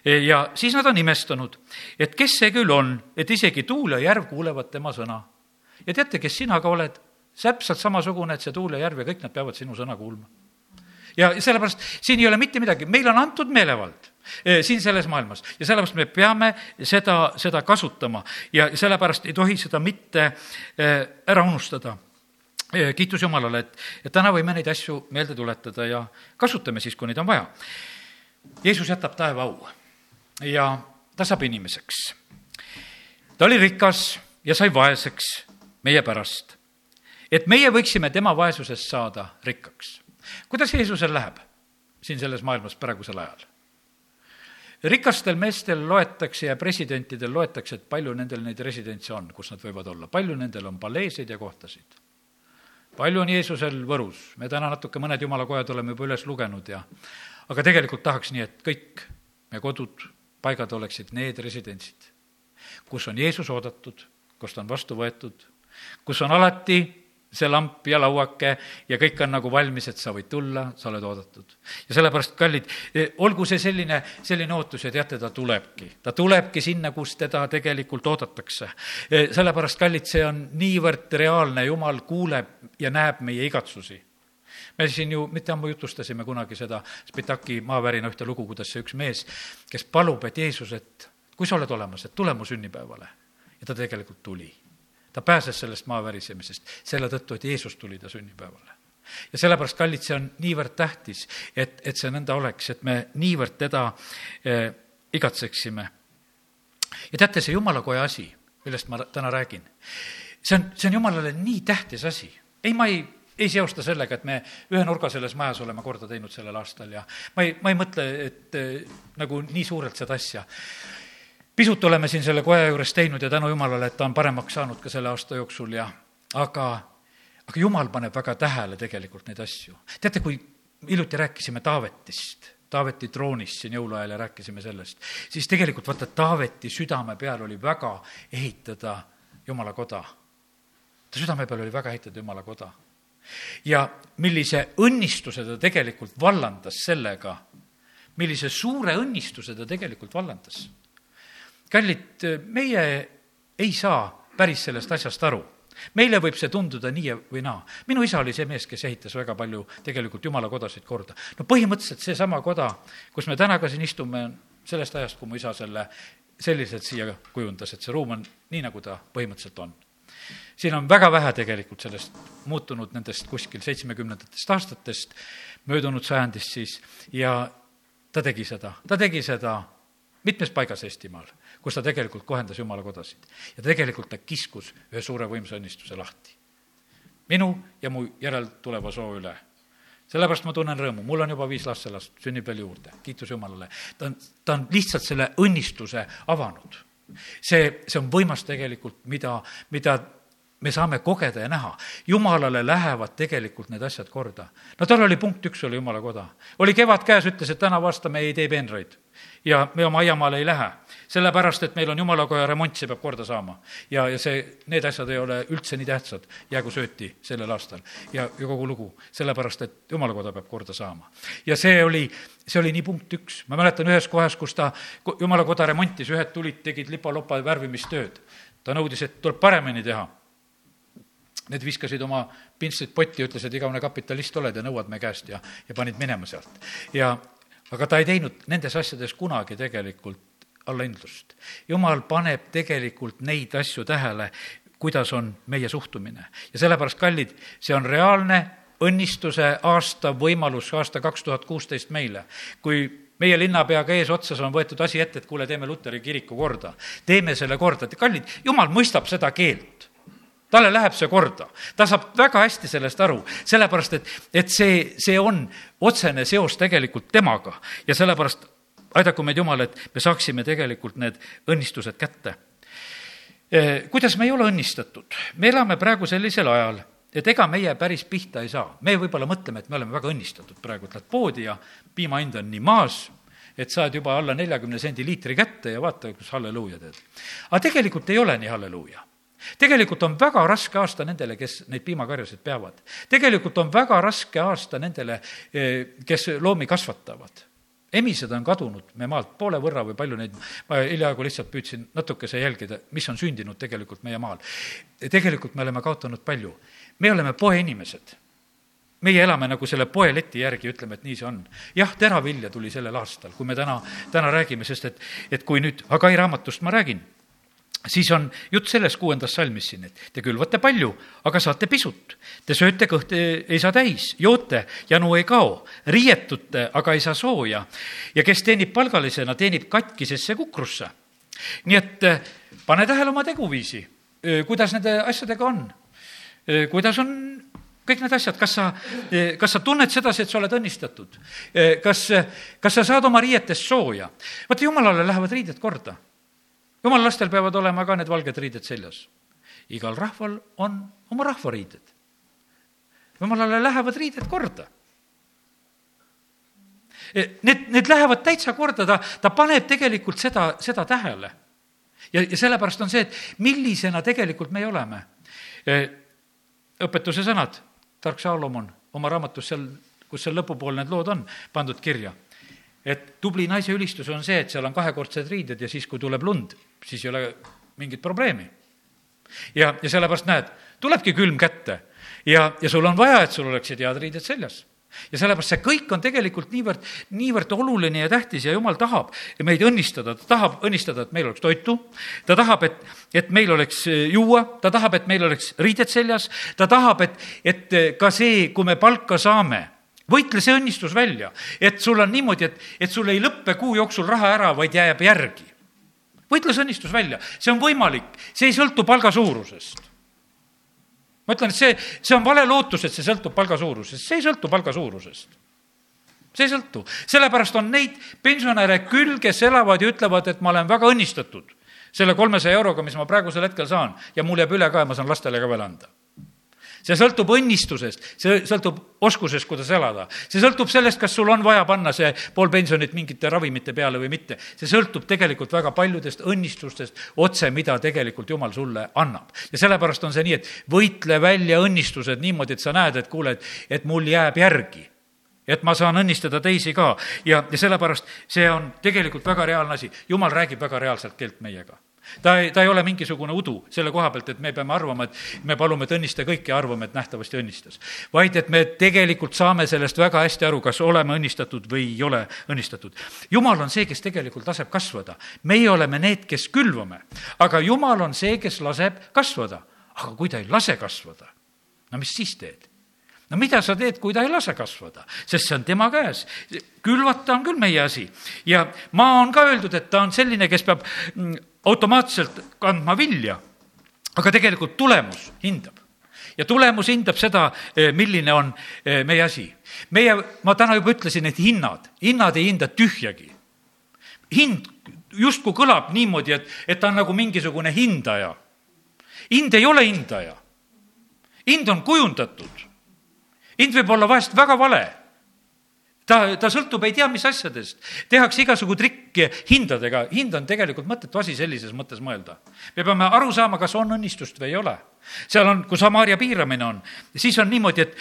A: ja siis nad on imestunud, et kes see küll on, et isegi tuul ja järv kuulevad tema sõna. ja teate, kes sina ka oled? täpselt samasugune, et see tuul ja järv ja kõik nad peavad sinu sõna kuulma ja sellepärast siin ei ole mitte midagi, meile on antud meelevald eh, siin selles maailmas. Ja sellepärast me peame seda, seda kasutama. Ja sellepärast ei tohi seda mitte eh, ära unustada. Eh, kiitus Jumalale, et, et täna võime neid asju meelde tuletada ja kasutame siis, kui neid on vaja. Jeesus jätab taeva au ja ta saab inimeseks. ta oli rikas ja sai vaeseks meie pärast, et meie võiksime tema vaesusest saada rikkaks kuidas Jeesusel läheb siin selles maailmas praegusel ajal? rikastel meestel loetakse ja presidentidel loetakse, et palju nendel neid residentse on, kus nad võivad olla, palju nendel on paleeseid ja kohtasid. palju on Jeesusel Võrus, me täna natuke mõned jumalakojad oleme juba üles lugenud ja aga tegelikult tahaks nii, et kõik meie kodud, paigad oleksid need residentsid, kus on Jeesus oodatud, kus ta on vastu võetud, kus on alati see lamp ja lauake ja kõik on nagu valmis, et sa võid tulla, sa oled oodatud. ja sellepärast, kallid, e, olgu see selline, selline ootus ja teate, ta tulebki. ta tulebki sinna, kus teda tegelikult oodatakse. E, sellepärast, kallid, see on niivõrd reaalne, jumal kuuleb ja näeb meie igatsusi me siin ju mitte ammu jutustasime kunagi seda Spitaki maavärina ühte lugu, kuidas see üks mees, kes palub, et Jeesus, et kui sa oled olemas, et tule mu sünnipäevale. ja ta tegelikult tuli ta pääses sellest maa värisemisest selle tõttu, et Jeesus tuli ta sünnipäevale. ja sellepärast, kallid, see on niivõrd tähtis, et, et see nõnda oleks, et me niivõrd teda eh, igatseksime. ja teate, see jumalakoja asi, millest ma täna räägin, see on, see on jumalale nii tähtis asi. ei, ma ei ei seosta sellega, et me ühe nurga selles majas oleme korda teinud sellel aastal ja ma ei, ma ei mõtle, et eh, nagu nii suurelt seda asja. Pisut oleme siin selle koja juures teinud ja tänu jumalale, et ta on paremaks saanud ka selle aasta jooksul ja aga, aga jumal paneb väga tähele tegelikult neid asju. teate, kui hiljuti rääkisime Taavetist Taaveti troonist siin jõuluajal ja rääkisime sellest, siis tegelikult vaata, Taaveti südame peal oli väga ehitada Jumala koda. ta südame peal oli väga ehitada Jumala koda. ja millise õnnistuse ta tegelikult vallandas sellega, millise suure õnnistuse ta tegelikult vallandas. Kallid, meie ei saa päris sellest asjast aru meile võib see tunduda nii või naa. minu isa oli see mees, kes ehitas väga palju tegelikult jumala kodasid korda. no põhimõtteliselt seesama koda, kus me täna ka siin istume, on sellest ajast, kui mu isa selle selliselt siia kujundas, et see ruum on nii, nagu ta põhimõtteliselt on. siin on väga vähe tegelikult sellest muutunud nendest kuskil seitsmekümnendatest aastatest, möödunud sajandist siis, ja ta tegi seda, ta tegi seda mitmes paigas Eestimaal kus ta tegelikult kohendas jumala kodasid. ja tegelikult ta kiskus ühe suure võimsa õnnistuse lahti. minu ja mu järeltuleva soo üle. sellepärast ma tunnen rõõmu, mul on juba viis lastelast, sünnib veel juurde, kiitus Jumalale. ta on, ta on lihtsalt selle õnnistuse avanud. see, see on võimas tegelikult, mida, mida me saame kogeda ja näha. jumalale lähevad tegelikult need asjad korda. no tal oli punkt üks, oli jumala koda. oli kevad käes, ütles, et tänavu aasta me ei tee peenraid ja me oma aiamaale ei lähe, sellepärast et meil on jumalakoja remont, see peab korda saama. ja, ja see, need asjad ei ole üldse nii tähtsad, jäägu sööti sellel aastal ja, ja kogu lugu, sellepärast et jumalakoda peab korda saama. ja see oli, see oli nii punkt üks, ma mäletan ühes kohas, kus ta jumalakoda remontis, ühed tulid, tegid lipa-lopa värvimistööd. ta nõudis, et tuleb paremini teha Need viskasid oma pintslid potti ja ütles, et igavene kapitalist oled ja nõuad me käest ja, ja panid minema sealt. ja, aga ta ei teinud nendes asjades kunagi tegelikult allahindlust. jumal paneb tegelikult neid asju tähele, kuidas on meie suhtumine. ja sellepärast, kallid, see on reaalne õnnistuse aasta võimalus, aasta kaks tuhat kuusteist meile. kui meie linnapeaga eesotsas on võetud asi ette, et kuule, teeme Luteri kiriku korda, teeme selle korda, kallid, jumal mõistab seda keelt talle läheb see korda, ta saab väga hästi sellest aru, sellepärast et, et see, see on otsene seos tegelikult temaga ja sellepärast aidaku meid Jumal, et me saaksime tegelikult need õnnistused kätte. Eh, kuidas me ei ole õnnistatud? me elame praegu sellisel ajal, et ega meie päris pihta ei saa. me võib-olla mõtleme, et me oleme väga õnnistatud praegu, et lähed poodi ja piima hind on nii maas, et saad juba alla neljakümne sendi liitri kätte ja vaata, kus halleluuja teed. aga tegelikult ei ole nii halleluuja tegelikult on väga raske aasta nendele, kes neid piimakarjasid peavad. tegelikult on väga raske aasta nendele, eh, kes loomi kasvatavad emised on kadunud me maalt poole võrra või palju neid, ma hiljaaegu lihtsalt püüdsin natukese jälgida, mis on sündinud tegelikult meie maal. tegelikult me oleme kaotanud palju. me oleme poeinimesed. meie elame nagu selle poeleti järgi, ütleme, et nii see on. jah, teravilja tuli sellel aastal, kui me täna, täna räägime, sest et, et kui nüüd Hagai raamatust ma räägin siis on jutt sellest kuuendas salmis siin, et te külvate palju, aga saate pisut. Te sööte, kõht ei saa täis, joote, janu ei kao, riietute, aga ei saa sooja. ja kes teenib palgalisena, teenib katkisesse kukrusse. nii et eh, pane tähele oma teguviisi, eh, kuidas nende asjadega on. Eh, kuidas on kõik need asjad, kas sa, kas sa tunned sedasi, et sa oled õnnistatud? kas, kas sa saad oma riietest sooja? vaata, jumalale lähevad riided korda jumala lastel peavad olema ka need valged riided seljas. igal rahval on oma rahvariided. jumalale lähevad riided korda. E, need, need lähevad täitsa korda, ta, ta paneb tegelikult seda, seda tähele. ja, ja sellepärast on see, et millisena tegelikult meie oleme. E, õpetuse sõnad, tark Saalomon oma raamatus seal, kus seal lõpupool need lood on pandud kirja et tubli naise ülistus on see, et seal on kahekordsed riided ja siis, kui tuleb lund, siis ei ole mingit probleemi. ja, ja sellepärast näed, tulebki külm kätte. Ja, ja sul on vaja, et sul oleksid head riided seljas. Ja sellepärast see kõik on tegelikult niivõrd, niivõrd oluline ja tähtis ja jumal tahab meid õnnistada, ta tahab õnnistada, et meil oleks toitu, ta tahab, et, et meil oleks eh, juua, ta tahab, et meil oleks riided seljas, ta tahab, et, et ka see, kui me palka saame võitle see õnnistus välja, et sul on niimoodi, et, et sul ei lõppe kuu jooksul raha ära, vaid jääb järgi. võitle see õnnistus välja, see on võimalik, see ei sõltu palga suurusest. ma ütlen, et see, see on vale lootus, et see sõltub palga suurusest, see ei sõltu palga suurusest. See ei sõltu, sellepärast on neid pensionäre küll, kes elavad ja ütlevad, et ma olen väga õnnistatud selle kolmesaja euroga, mis ma praegusel hetkel saan. Ja mul jääb üle ka ja ma saan lastele ka veel anda see sõltub õnnistusest, see sõltub oskusest, kuidas elada. see sõltub sellest, kas sul on vaja panna see pool pensionit mingite ravimite peale või mitte. see sõltub tegelikult väga paljudest õnnistustest otse, mida tegelikult Jumal sulle annab. ja sellepärast on see nii, et võitle välja õnnistused niimoodi, et sa näed, et kuule, et, et mul jääb järgi et ma saan õnnistada teisi ka ja, ja sellepärast see on tegelikult väga reaalne asi. jumal räägib väga reaalselt keelt meiega ta ei, ta ei ole mingisugune udu selle koha pealt, et me peame arvama, et me palume, et õnnista kõiki ja arvame, et nähtavasti õnnistas. vaid et me tegelikult saame sellest väga hästi aru, kas oleme õnnistatud või ei ole õnnistatud. jumal on see, kes tegelikult laseb kasvada. meie oleme need, kes külvame, aga jumal on see, kes laseb kasvada. aga kui ta ei lase kasvada, no mis siis teed? No mida sa teed, kui ta ei lase kasvada, sest see on tema käes. külvata on küll meie asi ja maa on ka öeldud, et ta on selline, kes peab mm, automaatselt kandma vilja, aga tegelikult tulemus hindab ja tulemus hindab seda, eh, milline on eh, meie asi. meie, ma täna juba ütlesin, et hinnad, hinnad ei hinda tühjagi. hind justkui kõlab niimoodi, et, et ta on nagu mingisugune hindaja. hind ei ole hindaja. hind on kujundatud hind võib olla vahest väga vale ta, ta sõltub ei tea mis asjadest, tehakse igasugu trikke hindadega, hind on tegelikult mõttetu asi sellises mõttes mõelda. me peame aru saama, kas on õnnistust või ei ole. seal on, kui Samaria piiramine on, siis on niimoodi, et,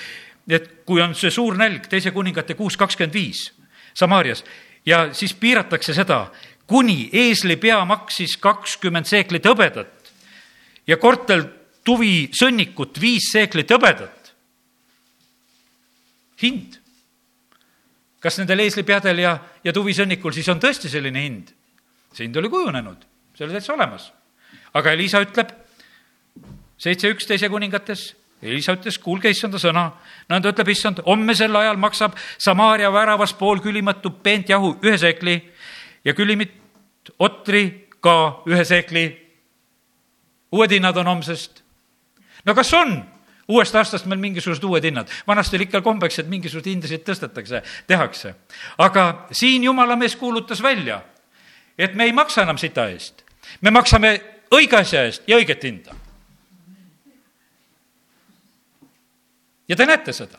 A: et kui on see suur nälg, teise kuningate kuus kakskümmend viis Samaarias ja siis piiratakse seda, kuni eesli pea maksis kakskümmend seeklit hõbedat ja kortel tuvi sõnnikut viis seeklit hõbedat hind. kas nendel eeslipeadel ja, ja tuvisõnnikul siis on tõesti selline hind? see hind oli kujunenud, see oli täitsa olemas. aga Elisa ütleb, seitse üks teise kuningates, Elisa ütles, kuulge issanda sõna. nõnda ütleb issand, homme sel ajal maksab Samaaria väravas pool külimatu peent jahu ühe seekli ja külimit otri ka ühe seekli. uued hinnad on homsest. no kas on uuest aastast meil mingisugused uued hinnad. vanasti oli ikka kombeks, et mingisuguseid hindasid tõstetakse, tehakse. aga siin jumala mees kuulutas välja, et me ei maksa enam sita eest. me maksame õige asja eest ja õiget hinda. ja te näete seda.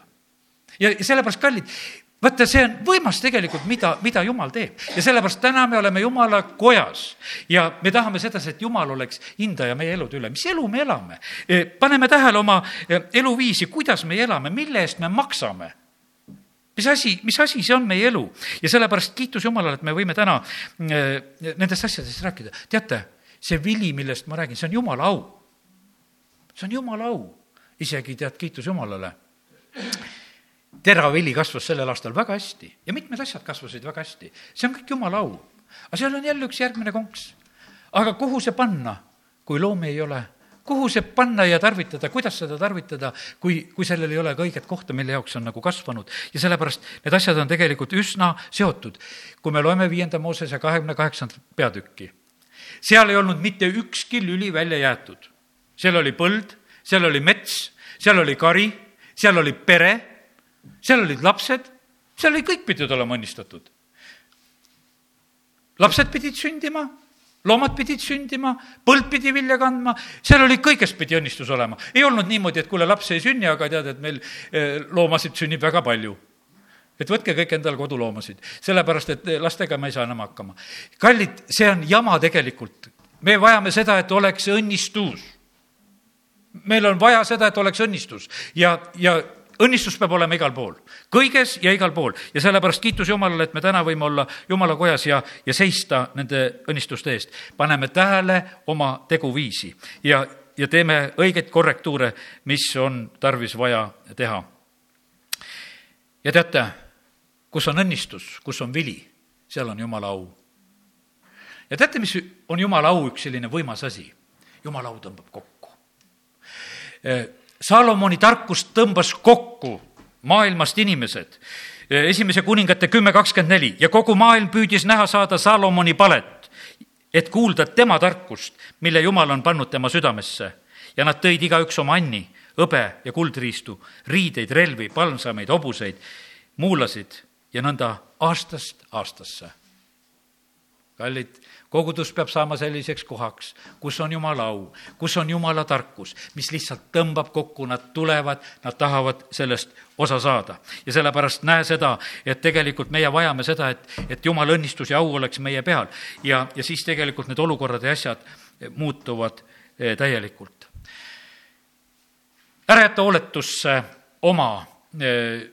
A: ja sellepärast, kallid, vaata, see on võimas tegelikult, mida, mida Jumal teeb. ja sellepärast täna me oleme Jumala kojas ja me tahame sedasi, et Jumal oleks hindaja meie elude üle. mis elu me elame? E, paneme tähele oma e, eluviisi, kuidas me elame, mille eest me maksame mis asi, mis asi see on meie elu ja sellepärast kiitus Jumalale, et me võime täna e, nendest asjadest rääkida. teate, see vili, millest ma räägin, see on Jumala au. see on Jumala au. isegi tead, kiitus Jumalale teravili kasvas sellel aastal väga hästi ja mitmed asjad kasvasid väga hästi. see on kõik jumala au. aga seal on jälle üks järgmine konks. aga kuhu see panna, kui loomi ei ole? kuhu see panna ja tarvitada, kuidas seda tarvitada, kui, kui sellel ei ole ka õiget kohta, mille jaoks on nagu kasvanud. ja sellepärast need asjad on tegelikult üsna seotud. kui me loeme viienda Moosese kahekümne kaheksandat peatükki, seal ei olnud mitte ükski lüli välja jäetud. seal oli põld, seal oli mets, seal oli kari, seal oli pere seal olid lapsed, seal oli, kõik pidid olema õnnistatud. lapsed pidid sündima, loomad pidid sündima, põld pidi vilja kandma, seal oli, kõigest pidi õnnistus olema. ei olnud niimoodi, et kuule, laps ei sünni, aga tead, et meil eh, loomasid sünnib väga palju et võtke kõik endale koduloomasid, sellepärast et eh, lastega me ei saa enam hakkama. kallid, see on jama tegelikult. me vajame seda, et oleks õnnistus. meil on vaja seda, et oleks õnnistus ja, ja õnnistus peab olema igal pool, kõiges ja igal pool ja sellepärast kiitus Jumalale, et me täna võime olla Jumala kojas ja, ja seista nende õnnistuste eest. paneme tähele oma teguviisi ja, ja teeme õigeid korrektuure, mis on tarvis vaja teha. ja teate, kus on õnnistus, kus on vili, seal on Jumala au. ja teate, mis on Jumala au üks selline võimas asi? Jumala au tõmbab kokku Salomoni tarkust tõmbas kokku maailmast inimesed. esimese kuningate kümme kakskümmend neli ja kogu maailm püüdis näha saada Salomoni palet, et kuulda tema tarkust, mille Jumal on pannud tema südamesse. ja nad tõid igaüks oma anni, hõbe ja kuldriistu, riideid, relvi, palmsameid, hobuseid, muulasid ja nõnda aastast aastasse. Kallid, kogudus peab saama selliseks kohaks, kus on Jumala au, kus on Jumala tarkus, mis lihtsalt tõmbab kokku, nad tulevad, nad tahavad sellest osa saada. ja sellepärast näe seda, et tegelikult meie vajame seda, et, et Jumala õnnistus ja au oleks meie peal. ja, ja siis tegelikult need olukorrad ja asjad muutuvad eh, täielikult. ära jäta hooletusse oma eh,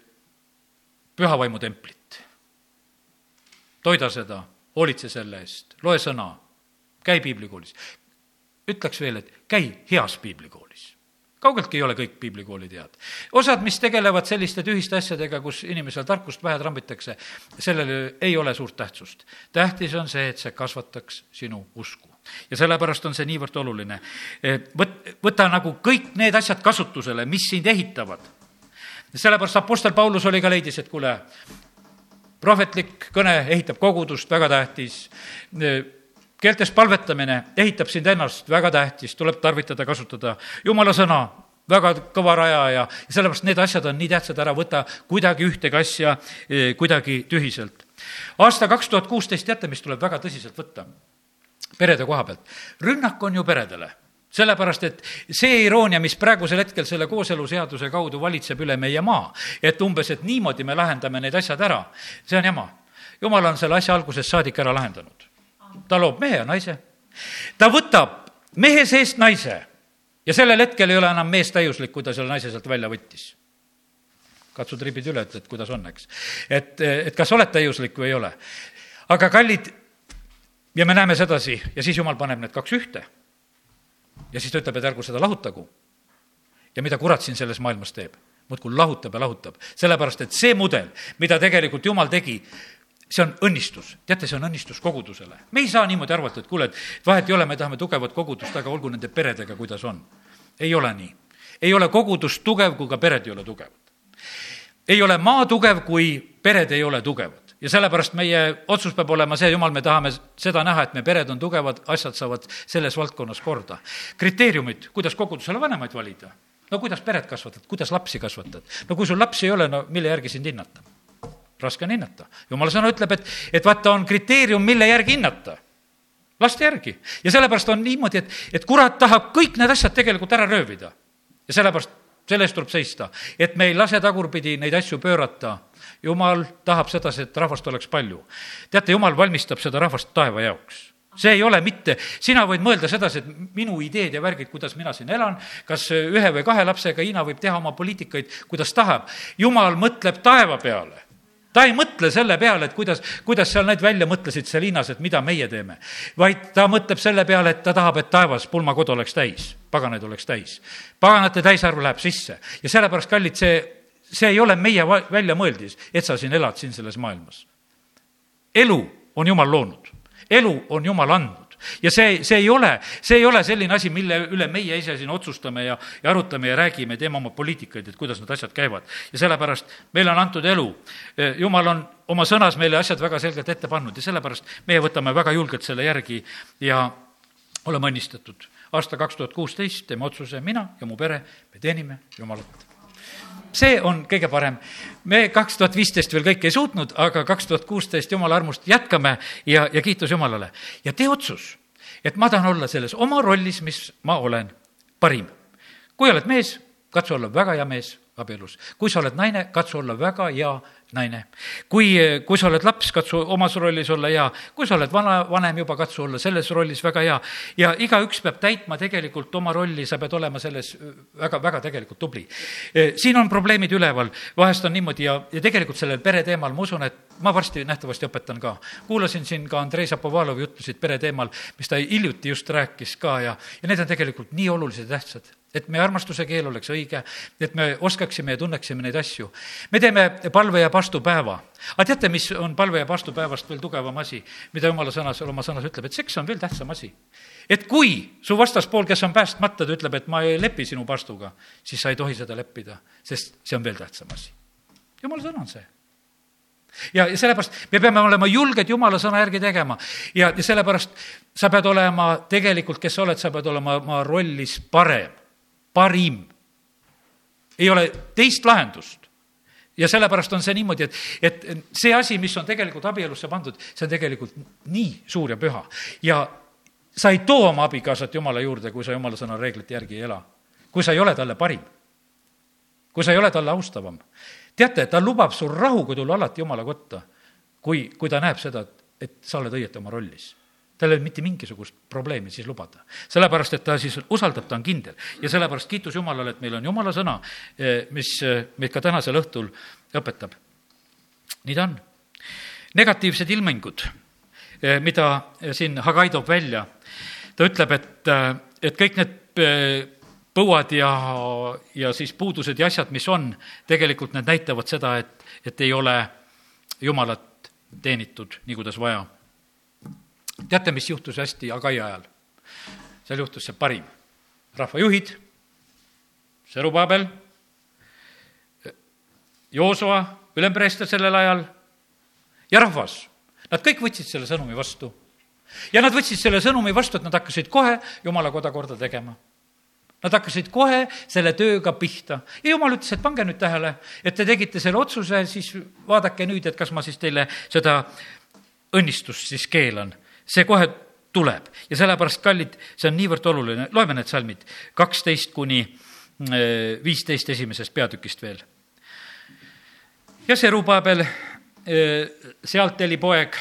A: pühavaimu templit. toida seda, hoolitse selle eest, loe sõna, käi piiblikoolis. ütleks veel, et käi heas piiblikoolis kaugeltki ei ole kõik piiblikoolid head. osad, mis tegelevad selliste tühiste asjadega, kus inimesel tarkust pähe trambitakse, sellel ei ole suurt tähtsust. tähtis on see, et see kasvataks sinu usku. ja sellepärast on see niivõrd oluline. Võt-, võta nagu kõik need asjad kasutusele, mis sind ehitavad sellepärast Apostel Paulus oli ka leidis, et kuule, prohvetlik kõne ehitab kogudust, väga tähtis. keeltes palvetamine ehitab sind ennast, väga tähtis, tuleb tarvitada, kasutada jumala sõna, väga kõva raja ja sellepärast need asjad on nii tähtsad, ära võta kuidagi ühtegi asja eh, kuidagi tühiselt. aasta kaks tuhat kuusteist, teate, mis tuleb väga tõsiselt võtta? perede koha pealt. rünnak on ju peredele sellepärast, et see iroonia, mis praegusel hetkel selle kooseluseaduse kaudu valitseb üle meie maa, et umbes, et niimoodi me lahendame need asjad ära, see on jama. jumal on selle asja algusest saadik ära lahendanud. ta loob mehe ja naise, ta võtab mehe seest naise ja sellel hetkel ei ole enam mees täiuslik, kui ta selle naise sealt välja võttis. katsud ribid üle, et kuidas on, eks. et, et kas oled täiuslik või ei ole. aga kallid, ja me näeme sedasi ja siis jumal paneb need kaks ühte ja siis ta ütleb, et ärgu seda lahutagu. ja mida kurat siin selles maailmas teeb? muudkui lahutab ja lahutab, sellepärast et see mudel, mida tegelikult Jumal tegi, see on õnnistus, teate, see on õnnistus kogudusele. me ei saa niimoodi arvata, et kuule, et vahet ei ole, me tahame tugevat kogudust, aga olgu nende peredega, kuidas on. ei ole nii. ei ole kogudus tugev, kui ka pered ei ole tugevad. ei ole maa tugev, kui pered ei ole tugevad ja sellepärast meie otsus peab olema see, jumal, me tahame seda näha, et meie pered on tugevad, asjad saavad selles valdkonnas korda. kriteeriumid, kuidas kogudusele vanemaid valida? no kuidas peret kasvatad, kuidas lapsi kasvatad? no kui sul lapsi ei ole, no mille järgi sind hinnata? raske on hinnata. jumala sõna ütleb, et, et vaata, on kriteerium, mille järgi hinnata laste järgi. ja sellepärast on niimoodi, et, et kurat tahab kõik need asjad tegelikult ära röövida. ja sellepärast selle eest tuleb seista, et me ei lase tagurpidi neid asju pöörata. Jumal tahab sedasi, et rahvast oleks palju. teate, jumal valmistab seda rahvast taeva jaoks see ei ole mitte, sina võid mõelda sedasi, et minu ideed ja värgid, kuidas mina siin elan, kas ühe või kahe lapsega, Hiina võib teha oma poliitikaid, kuidas tahab. jumal mõtleb taeva peale ta ei mõtle selle peale, et kuidas, kuidas seal need välja mõtlesid seal Hiinas, et mida meie teeme. vaid ta mõtleb selle peale, et ta tahab, et taevas pulmakod oleks täis, paganaid oleks täis. paganate täisarv läheb sisse ja sellepärast, kallid, see, see ei ole meie väljamõeldis, et sa siin elad siin selles maailmas. elu on Jumal loonud, elu on Jumal andnud ja see, see ei ole, see ei ole selline asi, mille üle meie ise siin otsustame ja, ja arutame ja räägime, teeme oma poliitikaid, et kuidas need asjad käivad. ja sellepärast meile on antud elu. jumal on oma sõnas meile asjad väga selgelt ette pannud ja sellepärast meie võtame väga julgelt selle järgi ja oleme õnnistatud. aasta kaks tuhat kuusteist teeme otsuse, mina ja mu pere, me teenime Jumalat see on kõige parem. me kaks tuhat viisteist veel kõike ei suutnud, aga kaks tuhat kuusteist jumala armust jätkame ja, ja kiitus Jumalale. ja tee otsus, et ma tahan olla selles oma rollis, mis ma olen, parim. kui oled mees, katsu olla väga hea mees abielus. kui sa oled naine, katsu olla väga hea naine. kui, kui sa oled laps, katsu omas rollis olla hea, kui sa oled vana, vanem juba, katsu olla selles rollis väga hea. ja igaüks peab täitma tegelikult oma rolli, sa pead olema selles väga, väga tegelikult tubli. siin on probleemid üleval, vahest on niimoodi ja, ja tegelikult sellel pere teemal ma usun, et ma varsti nähtavasti õpetan ka. kuulasin siin ka Andrei Zapovalovi jutlusid pere teemal, mis ta hiljuti just rääkis ka ja, ja need on tegelikult nii olulised ja tähtsad et meie armastuse keel oleks õige, et me oskaksime ja tunneksime neid asju. me teeme palve ja pastupäeva. aga teate, mis on palve ja pastupäevast veel tugevam asi, mida jumala sõnas, oma sõnas ütleb, et seks on veel tähtsam asi. et kui su vastaspool, kes on päästmata, ta ütleb, et ma ei lepi sinu pastuga, siis sa ei tohi seda leppida, sest see on veel tähtsam asi. jumala sõna on see ja, ja sellepärast me peame olema julged jumala sõna järgi tegema ja, ja sellepärast sa pead olema tegelikult, kes sa oled, sa pead olema oma rollis parem parim. ei ole teist lahendust. ja sellepärast on see niimoodi, et, et see asi, mis on tegelikult abielusse pandud, see on tegelikult nii suur ja püha. ja sa ei too oma abikaasat Jumala juurde, kui sa Jumala sõna reeglite järgi ei ela. kui sa ei ole talle parim. kui sa ei ole talle austavam. teate, ta lubab sul rahu, kui tulla alati Jumala kotta, kui, kui ta näeb seda, et, et sa oled õieti oma rollis tal ei ole mitte mingisugust probleemi siis lubada. sellepärast, et ta siis usaldab, ta on kindel. ja sellepärast kiitus Jumalale, et meil on Jumala sõna, eh, mis eh, meid ka tänasel õhtul õpetab. nii ta on. negatiivsed ilmingud, eh, mida siin Hagai toob välja, ta ütleb, et, et kõik need põuad ja, ja siis puudused ja asjad, mis on, tegelikult need näitavad seda, et, et ei ole Jumalat teenitud nii, kuidas vaja teate, mis juhtus hästi Agai ajal? seal juhtus see parim. rahvajuhid, Serubabel, Joosua, ülempreester sellel ajal ja rahvas. Nad kõik võtsid selle sõnumi vastu. ja nad võtsid selle sõnumi vastu, et nad hakkasid kohe Jumala koda korda tegema. Nad hakkasid kohe selle tööga pihta ja jumal ütles, et pange nüüd tähele, et te tegite selle otsuse, siis vaadake nüüd, et kas ma siis teile seda õnnistust siis keelan see kohe tuleb. Ja sellepärast, kallid, see on niivõrd oluline, loeme need salmid, kaksteist kuni äh, viisteist esimesest peatükist veel. ja Serubabel, äh, Sealteli poeg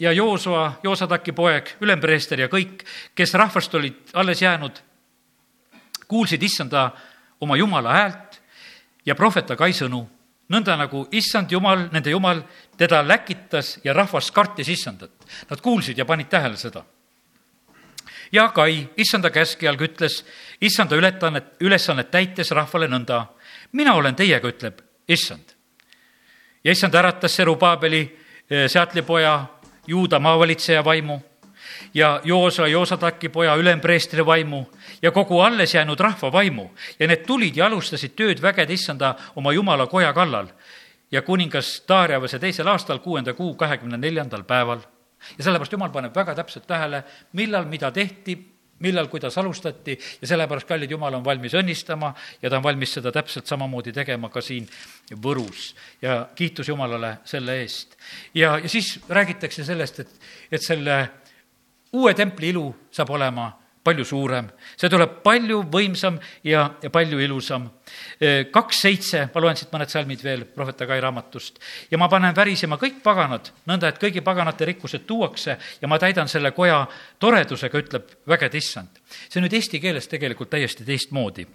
A: ja Joosua, Joosataki poeg, ülempreester ja kõik, kes rahvast olid alles jäänud, kuulsid issanda oma jumala häält ja prohveta Kai sõnu nõnda nagu issand jumal, nende jumal, teda läkitas ja rahvas kartis issandat. Nad kuulsid ja panid tähele seda. ja Kai, issanda käskjalg, ütles issanda ületannet, ülesannet täites rahvale nõnda. mina olen teiega, ütleb issand. ja issand äratas Serubabeli, eh, Seatli poja, juuda maavalitseja vaimu ja Joosa, Joosataki poja ülempreestri vaimu ja kogu alles jäänud rahva vaimu ja need tulid ja alustasid tööd vägede issanda oma jumala koja kallal ja kuningas Taarjavase teisel aastal, kuuenda kuu kahekümne neljandal päeval. ja sellepärast jumal paneb väga täpselt tähele, millal mida tehti, millal, kuidas alustati ja sellepärast, kallid Jumal on valmis õnnistama ja ta on valmis seda täpselt samamoodi tegema ka siin Võrus. ja kiitus Jumalale selle eest. ja, ja siis räägitakse sellest, et, et selle uue templi ilu saab olema palju suurem, see tuleb palju võimsam ja, ja palju ilusam. kaks seitse, ma loen siit mõned salmid veel prohvet Agai raamatust. ja ma panen värisema kõik paganad, nõnda et kõigi paganate rikkused tuuakse ja ma täidan selle koja toredusega, ütleb vägede issand. see nüüd eesti keeles tegelikult täiesti teistmoodi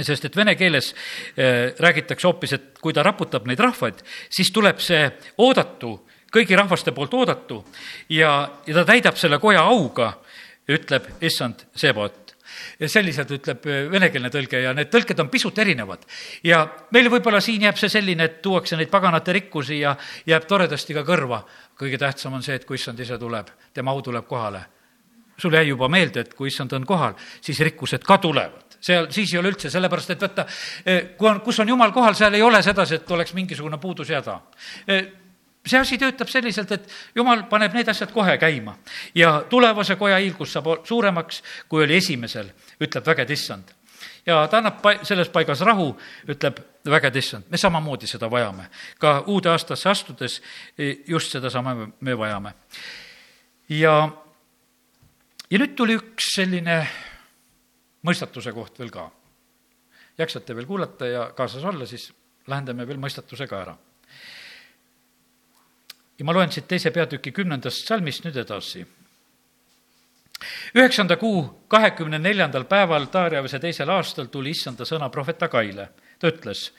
A: sest et vene keeles räägitakse hoopis, et kui ta raputab neid rahvaid, siis tuleb see oodatu kõigi rahvaste poolt oodatu ja, ja ta täidab selle koja auga, ütleb issand Sebot ja selliselt ütleb äh, venekeelne tõlge ja need tõlked on pisut erinevad. ja meil võib-olla siin jääb see selline, et tuuakse neid paganate rikkusi ja jääb toredasti ka kõrva. kõige tähtsam on see, et kui issand ise tuleb, tema au tuleb kohale. sul jäi juba meelde, et kui issand on kohal, siis rikkused ka tulevad seal, siis ei ole üldse, sellepärast et vaata, äh, kui on, kus on jumal kohal, seal ei ole sedasi, et oleks mingisugune puudus ja häda see asi töötab selliselt, et jumal paneb need asjad kohe käima ja tulevase koja hiilgus saab suuremaks, kui oli esimesel, ütleb vägede issand. ja ta annab pa-, selles paigas rahu, ütleb vägede issand, me samamoodi seda vajame. ka uude aastasse astudes e, just sedasama me vajame. ja, ja nüüd tuli üks selline mõistatuse koht veel ka. jaksate veel kuulata ja kaasas olla, siis lahendame veel mõistatuse ka ära ja ma loen siit teise peatüki kümnendast salmist nüüd edasi. üheksanda kuu kahekümne neljandal päeval Taarjavese teisel aastal tuli issanda sõna prohvet Agaile. ta ütles,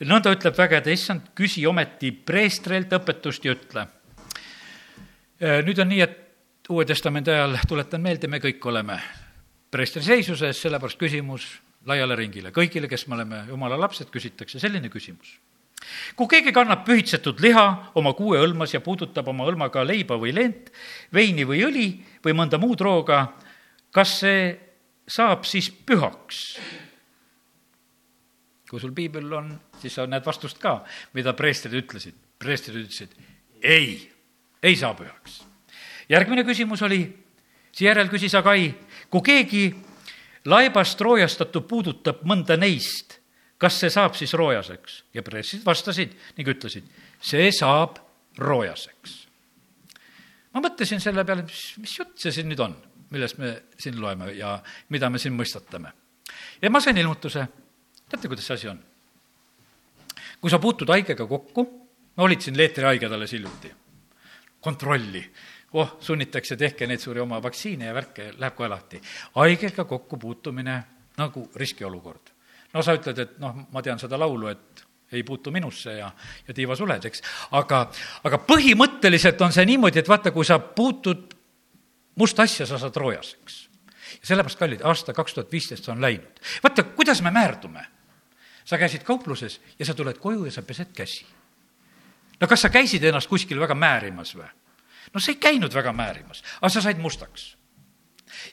A: nõnda ütleb vägede issand, küsi ometi preestrelt õpetust ja ütle. nüüd on nii, et Uue Testamendi ajal, tuletan meelde, me kõik oleme preestri seisuses, sellepärast küsimus laiale ringile. kõigile, kes me oleme jumala lapsed, küsitakse selline küsimus kui keegi kannab pühitsetud liha oma kuue õlmas ja puudutab oma õlmaga leiba või lent, veini või õli või mõnda muud rooga, kas see saab siis pühaks? kui sul piibel on, siis sa näed vastust ka, mida preestrid ütlesid. preestrid ütlesid ei, ei saa pühaks. järgmine küsimus oli, seejärel küsis Agai, kui keegi laibast roojastatu puudutab mõnda neist kas see saab siis roojaseks? ja pressid vastasid ning ütlesid, see saab roojaseks. ma mõtlesin selle peale, mis, mis jutt see siin nüüd on, millest me siin loeme ja mida me siin mõistatame. ja ma sain ilmutuse, teate, kuidas see asi on? kui sa puutud haigega kokku, ma olid siin leetrihaiged alles hiljuti, kontrolli, oh, sunnitakse, tehke neid suuri oma vaktsiine ja värke, läheb kohe lahti. haigega kokkupuutumine nagu riskiolukord. No sa ütled, et noh, ma tean seda laulu, et ei puutu minusse ja, ja tiivas oled, eks. aga, aga põhimõtteliselt on see niimoodi, et vaata, kui sa puutud musta asja, sa saad roojaseks. ja sellepärast, kallid, aasta kaks tuhat viisteist on läinud. vaata, kuidas me määrdume. sa käisid kaupluses ja sa tuled koju ja sa pesed käsi. no kas sa käisid ennast kuskil väga määrimas või? no sa ei käinud väga määrimas, aga sa said mustaks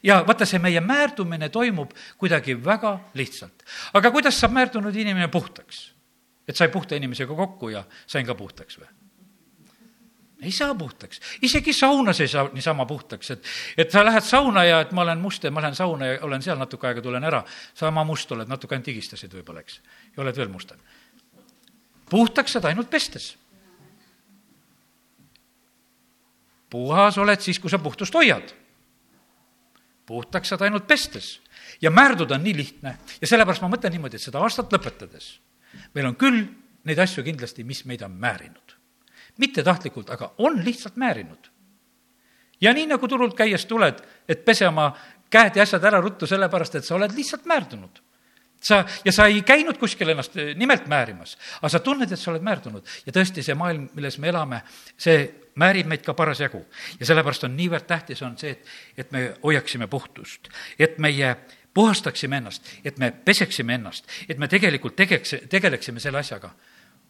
A: ja vaata, see meie määrdumine toimub kuidagi väga lihtsalt. aga kuidas saab määrdunud inimene puhtaks? et sai puhta inimesega kokku ja sain ka puhtaks või? ei saa puhtaks, isegi saunas ei saa niisama puhtaks, et, et sa lähed sauna ja et ma olen must ja ma lähen sauna ja olen seal natuke aega, tulen ära, sama must oled, natuke ainult higistasid võib-olla, eks, ja oled veel mustem. puhtaks saad ainult pestes. puhas oled siis, kui sa puhtust hoiad. Puhtaks saad ainult pestes ja määrduda on nii lihtne ja sellepärast ma mõtlen niimoodi, et seda aastat lõpetades meil on küll neid asju kindlasti, mis meid on määrinud. mitte tahtlikult, aga on lihtsalt määrinud. ja nii, nagu turult käies tuled, et pese oma käed ja asjad ära ruttu, sellepärast et sa oled lihtsalt määrdunud sa, ja sa ei käinud kuskil ennast nimelt määrimas, aga sa tunned, et sa oled määrdunud. ja tõesti, see maailm, milles me elame, see määrib meid ka parasjagu. ja sellepärast on niivõrd tähtis, on see, et, et me hoiaksime puhtust, et meie puhastaksime ennast, et me peseksime ennast, et me tegelikult tegeks, tegeleksime selle asjaga.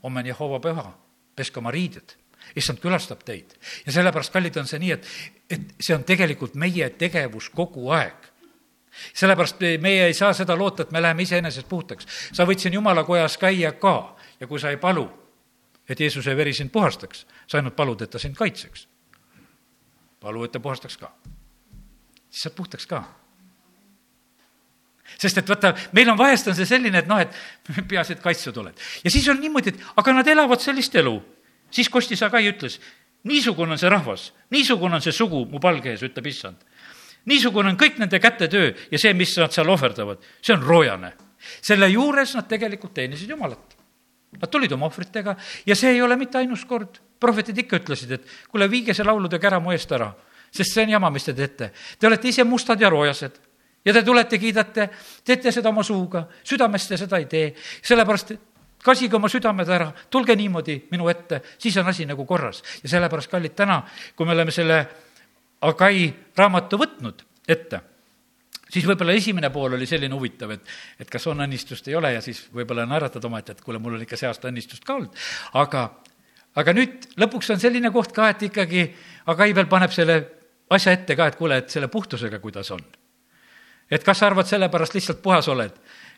A: homme on Jehova püha, peske oma riided issand külastab teid. ja sellepärast, kallid, on see nii, et, et see on tegelikult meie tegevus kogu aeg. sellepärast meie ei saa seda loota, et me läheme iseenesest puhtaks. sa võid siin jumala kojas käia ka ja kui sa ei palu, et Jeesuse veri sind puhastaks, sa ainult palud, et ta sind kaitseks. palu, et ta puhastaks ka. siis saad puhtaks ka sest et vaata, meil on vahest on see selline, et noh, et peaasi, et kaitstud oled. ja siis on niimoodi, et aga nad elavad sellist elu. siis Kosti Sagai ütles, niisugune on see rahvas, niisugune on see sugu mu palge ees, ütleb issand. niisugune on kõik nende kätetöö ja see, mis nad seal ohverdavad, see on roojane. selle juures nad tegelikult teenisid Jumalat. Nad tulid oma ohvritega ja see ei ole mitte ainus kord. prohvetid ikka ütlesid, et kuule, viige see laulude kära mu eest ära, sest see on jama, mis te teete. Te olete ise mustad ja roojased ja te tulete, kiidate, teete seda oma suuga, südamest te seda ei tee, sellepärast kasige oma südamed ära, tulge niimoodi minu ette, siis on asi nagu korras. ja sellepärast, kallid, täna, kui me oleme selle Agai raamatu võtnud ette, siis võib-olla esimene pool oli selline huvitav, et, et kas on õnnistust, ei ole ja siis võib-olla naeratad omaette, et kuule, mul on ikka see aasta õnnistust ka olnud, aga, aga nüüd lõpuks on selline koht ka, et ikkagi Agai veel paneb selle asja ette ka, et kuule, et selle puhtusega, kuidas on. Et kas sa arvad, sellepärast lihtsalt puhas oled,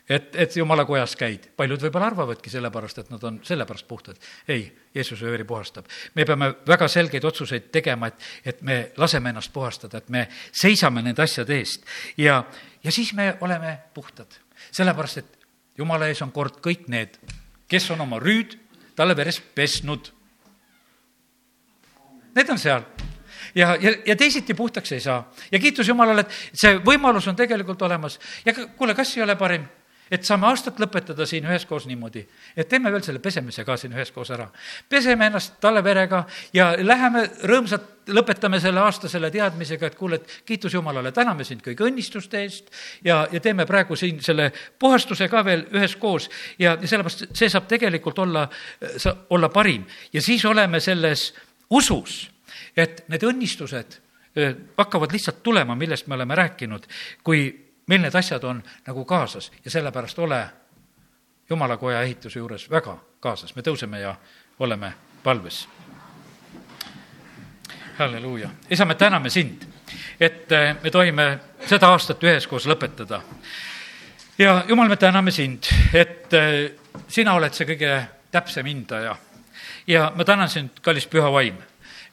A: et, et jumala kojas käid. paljud võib-olla arvavadki sellepärast, et nad on sellepärast puhtad. ei, Jeesuse veri puhastab. me peame väga selgeid otsuseid tegema, et, et me laseme ennast puhastada, et me seisame nende asjade eest ja, ja siis me oleme puhtad. sellepärast, et jumala ees on kord kõik need, kes on oma rüüd talle veres pesnud. Need on seal ja, ja, ja teisiti puhtaks ei saa. ja kiitus Jumalale, et see võimalus on tegelikult olemas. ja kuule, kas ei ole parim, et saame aastat lõpetada siin üheskoos niimoodi, et teeme veel selle pesemise ka siin üheskoos ära. peseme ennast talle verega ja läheme rõõmsalt, lõpetame selle aasta selle teadmisega, et kuule, et kiitus Jumalale, täname sind kõigi õnnistuste eest ja, ja teeme praegu siin selle puhastuse ka veel üheskoos ja, ja sellepärast see saab tegelikult olla, olla parim. ja siis oleme selles usus et need õnnistused hakkavad lihtsalt tulema, millest me oleme rääkinud, kui meil need asjad on nagu kaasas ja sellepärast ole jumala koja ehituse juures väga kaasas, me tõuseme ja oleme palves. halleluuja, isa, me täname sind, et me tohime seda aastat üheskoos lõpetada. ja jumal, me täname sind, et sina oled see kõige täpsem hindaja ja ma tänan sind, kallis püha vaim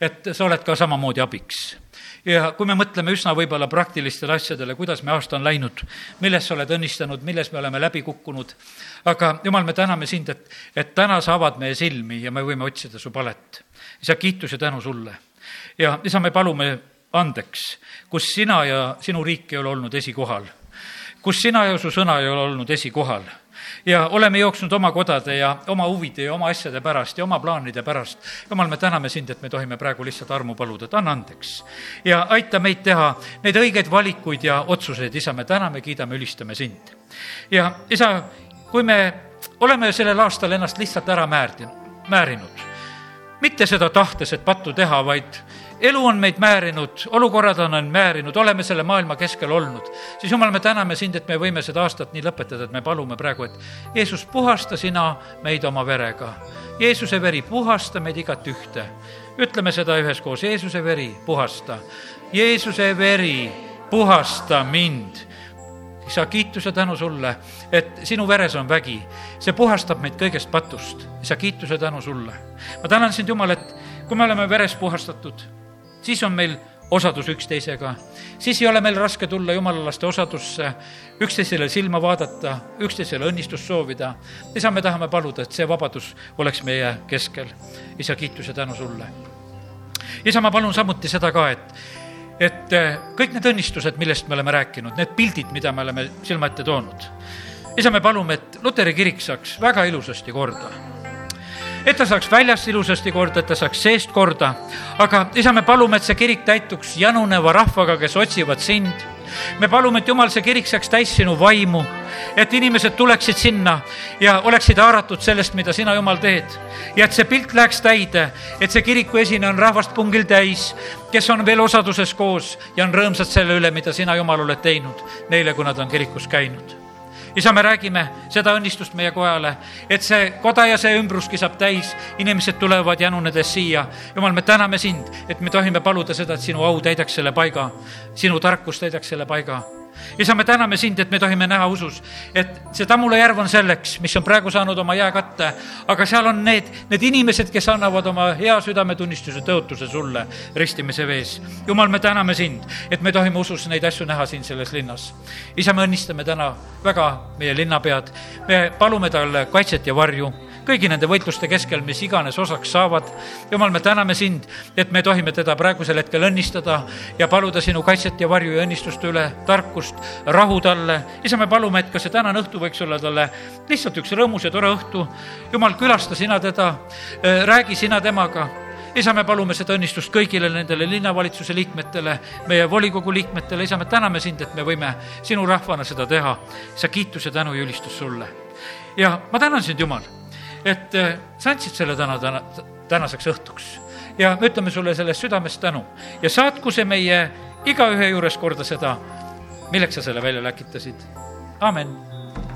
A: et sa oled ka samamoodi abiks. Ja kui me mõtleme üsna võib-olla praktilistele asjadele, kuidas me aasta on läinud, milles sa oled õnnistanud, milles me oleme läbi kukkunud, aga jumal, me täname sind, et, et täna sa avad meie silmi ja me võime otsida su palet. isa, kiitus ja tänu sulle. ja isa, me palume andeks, kus sina ja sinu riik ei ole olnud esikohal, kus sina ja su sõna ei ole olnud esikohal ja oleme jooksnud oma kodade ja oma huvide ja oma asjade pärast ja oma plaanide pärast. jumal, me täname sind, et me tohime praegu lihtsalt armu paluda, et anna andeks. ja aita meid teha neid õigeid valikuid ja otsuseid, isa, me täname, kiidame, ülistame sind. ja isa, kui me oleme sellel aastal ennast lihtsalt ära määrdi, määrinud, mitte seda tahtes, et pattu teha, vaid elu on meid määrinud, olukorrad on end määrinud, oleme selle maailma keskel olnud, siis jumal, me täname sind, et me võime seda aastat nii lõpetada, et me palume praegu, et Jeesus, puhasta sina meid oma verega. Jeesuse veri, puhasta meid igat ühte. ütleme seda üheskoos, Jeesuse veri, puhasta. Jeesuse veri, puhasta mind isa, kiitus ja tänu sulle, et sinu veres on vägi. see puhastab meid kõigest patust. isa, kiitus ja tänu sulle. ma tänan sind, Jumal, et kui me oleme veres puhastatud, siis on meil osadus üksteisega, siis ei ole meil raske tulla jumalalaste osadusse, üksteisele silma vaadata, üksteisele õnnistust soovida. isa, me tahame paluda, et see vabadus oleks meie keskel. isa, kiitus ja tänu sulle. isa, ma palun samuti seda ka, et, et eh, kõik need õnnistused, millest me oleme rääkinud, need pildid, mida me oleme silma ette toonud, isa, me palume, et Luteri kirik saaks väga ilusasti korda et ta saaks väljast ilusasti korda, et ta saaks seest korda. aga isa, me palume, et see kirik täituks januneva rahvaga, kes otsivad sind. me palume, et jumal, see kirik saaks täis sinu vaimu, et inimesed tuleksid sinna ja oleksid haaratud sellest, mida sina, Jumal, teed. ja et see pilt läheks täide, et see kiriku esine on rahvast pungil täis, kes on veel osaduses koos ja on rõõmsad selle üle, mida sina, Jumal, oled teinud neile, kui nad on kirikus käinud isa, me räägime seda õnnistust meie kojale, et see koda ja see ümbruski saab täis, inimesed tulevad janunedes siia. jumal, me täname sind, et me tohime paluda seda, et sinu au täidaks selle paiga, sinu tarkus täidaks selle paiga isa, me täname sind, et me tohime näha usus, et see Tammula järv on selleks, mis on praegu saanud oma jääkatte, aga seal on need, need inimesed, kes annavad oma hea südametunnistuse tõotuse sulle ristimise vees. jumal, me täname sind, et me tohime usus neid asju näha siin selles linnas. isa, me õnnistame täna väga meie linnapead, me palume talle kaitset ja varju kõigi nende võitluste keskel, mis iganes osaks saavad. jumal, me täname sind, et me tohime teda praegusel hetkel õnnistada ja paluda sinu kaitset ja varju ja õnnistuste üle, tarkust, rahu talle. isa, me palume, et ka see tänane õhtu võiks olla talle lihtsalt üks rõõmus ja tore õhtu. jumal, külasta sina teda, äh, räägi sina temaga isa, me palume seda õnnistust kõigile nendele linnavalitsuse liikmetele, meie volikogu liikmetele, isa, me täname sind, et me võime sinu rahvana seda teha. sa kiitus ja tänu ja ülistus sulle. ja ma tänan sind, Jumal et äh, sa andsid selle täna, täna, tänaseks õhtuks. Ja me ütleme sulle sellest südamest tänu. Ja saatku see meie igaühe juures korda seda, milleks sa selle välja läkitasid. amin